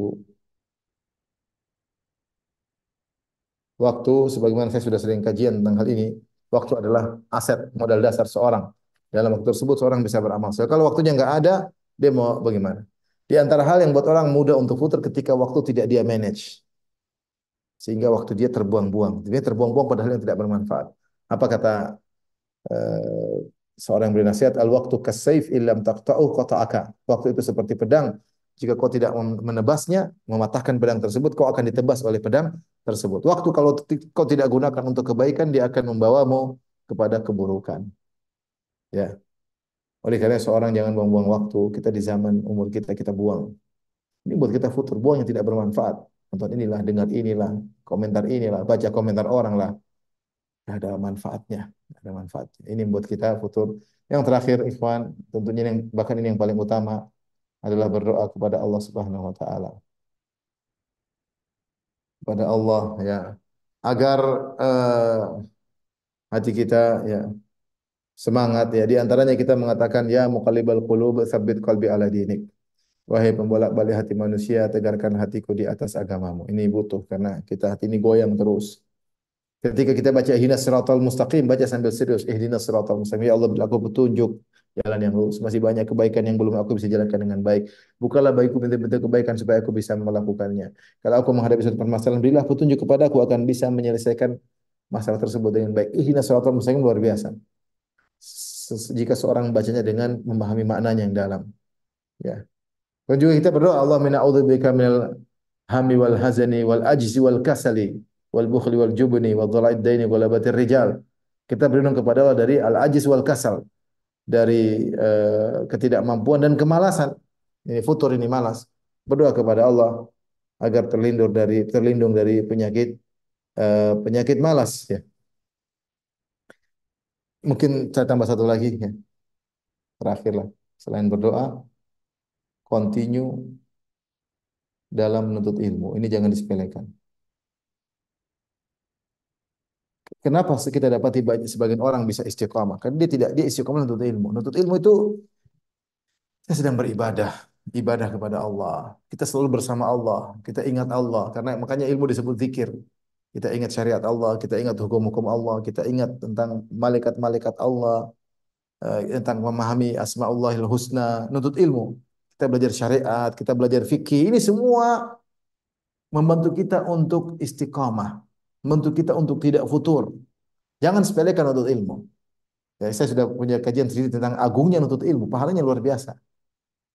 Waktu, sebagaimana saya sudah sering kajian tentang hal ini, waktu adalah aset modal dasar seorang. Dalam waktu tersebut seorang bisa beramal. So, kalau waktunya nggak ada, dia mau bagaimana? Di antara hal yang buat orang mudah untuk putar ketika waktu tidak dia manage. Sehingga waktu dia terbuang-buang. Dia terbuang-buang padahal yang tidak bermanfaat. Apa kata uh, seorang yang beri nasihat, al-waktu kasayf illam taqta'u qata'aka. Waktu itu seperti pedang, jika kau tidak menebasnya, mematahkan pedang tersebut, kau akan ditebas oleh pedang tersebut. Waktu kalau kau tidak gunakan untuk kebaikan, dia akan membawamu kepada keburukan. Ya. Oleh karena seorang jangan buang-buang waktu. Kita di zaman umur kita kita buang. Ini buat kita futur buang yang tidak bermanfaat. Nonton inilah, dengar inilah, komentar inilah, baca komentar orang lah. Tidak ada manfaatnya. Tidak ada manfaatnya. Ini buat kita futur. Yang terakhir, ikhwan, tentunya yang bahkan ini yang paling utama, adalah berdoa kepada Allah Subhanahu wa taala. Kepada Allah ya agar uh, hati kita ya semangat ya di antaranya kita mengatakan ya muqallibal qulub tsabbit qalbi ala dinik. Wahai pembolak-balik hati manusia, tegarkan hatiku di atas agamamu. Ini butuh karena kita hati ini goyang terus. Ketika kita baca ihdinas siratal mustaqim, baca sambil serius ihdinas siratal mustaqim. Ya Allah, aku petunjuk jalan yang lurus. Masih banyak kebaikan yang belum aku bisa jalankan dengan baik. Bukalah baikku pintu-pintu kebaikan supaya aku bisa melakukannya. Kalau aku menghadapi suatu permasalahan, berilah petunjuk kepada aku akan bisa menyelesaikan masalah tersebut dengan baik. Ihdinas siratal mustaqim luar biasa. Jika seorang membacanya dengan memahami maknanya yang dalam. Ya. Dan juga kita berdoa Allah min a'udzubika minal hami wal hazani wal ajzi wal kasali wal bukhli wal jubni wal dhalaid daini wal abatir rijal. Kita berlindung kepada Allah dari al-ajiz wal kasal, dari uh, ketidakmampuan dan kemalasan. Ini futur ini malas. Berdoa kepada Allah agar terlindung dari terlindung dari penyakit uh, penyakit malas ya. Mungkin saya tambah satu lagi ya. Terakhirlah. Selain berdoa, continue dalam menuntut ilmu. Ini jangan disepelekan. Kenapa kita dapati banyak sebagian orang bisa istiqamah? Karena dia tidak dia istiqamah menuntut ilmu. Menuntut ilmu itu kita sedang beribadah, ibadah kepada Allah. Kita selalu bersama Allah, kita ingat Allah karena makanya ilmu disebut zikir. Kita ingat syariat Allah, kita ingat hukum-hukum Allah, kita ingat tentang malaikat-malaikat Allah, eh, tentang memahami asmaullahil husna, nuntut ilmu. Kita belajar syariat, kita belajar fikih. Ini semua membantu kita untuk istiqamah membantu kita untuk tidak futur. Jangan sepelekan untuk ilmu. Ya, saya sudah punya kajian sendiri tentang agungnya untuk ilmu, pahalanya luar biasa.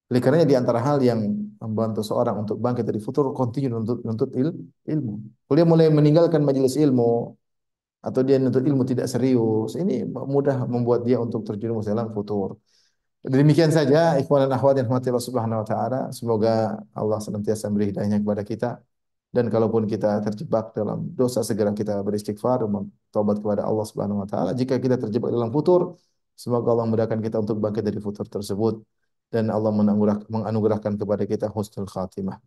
Oleh karenanya di antara hal yang membantu seorang untuk bangkit dari futur, continue untuk menuntut il, ilmu. Kalau dia mulai meninggalkan majelis ilmu atau dia menuntut ilmu tidak serius, ini mudah membuat dia untuk terjerumus dalam futur. Demikian saja ikhwan dan akhwat yang Allah Subhanahu wa taala. Semoga Allah senantiasa memberi hidayahnya kepada kita. Dan kalaupun kita terjebak dalam dosa, segera kita beristighfar, taubat kepada Allah Subhanahu wa taala. Jika kita terjebak dalam futur, semoga Allah mudahkan kita untuk bangkit dari futur tersebut dan Allah menganugerahkan kepada kita husnul khatimah.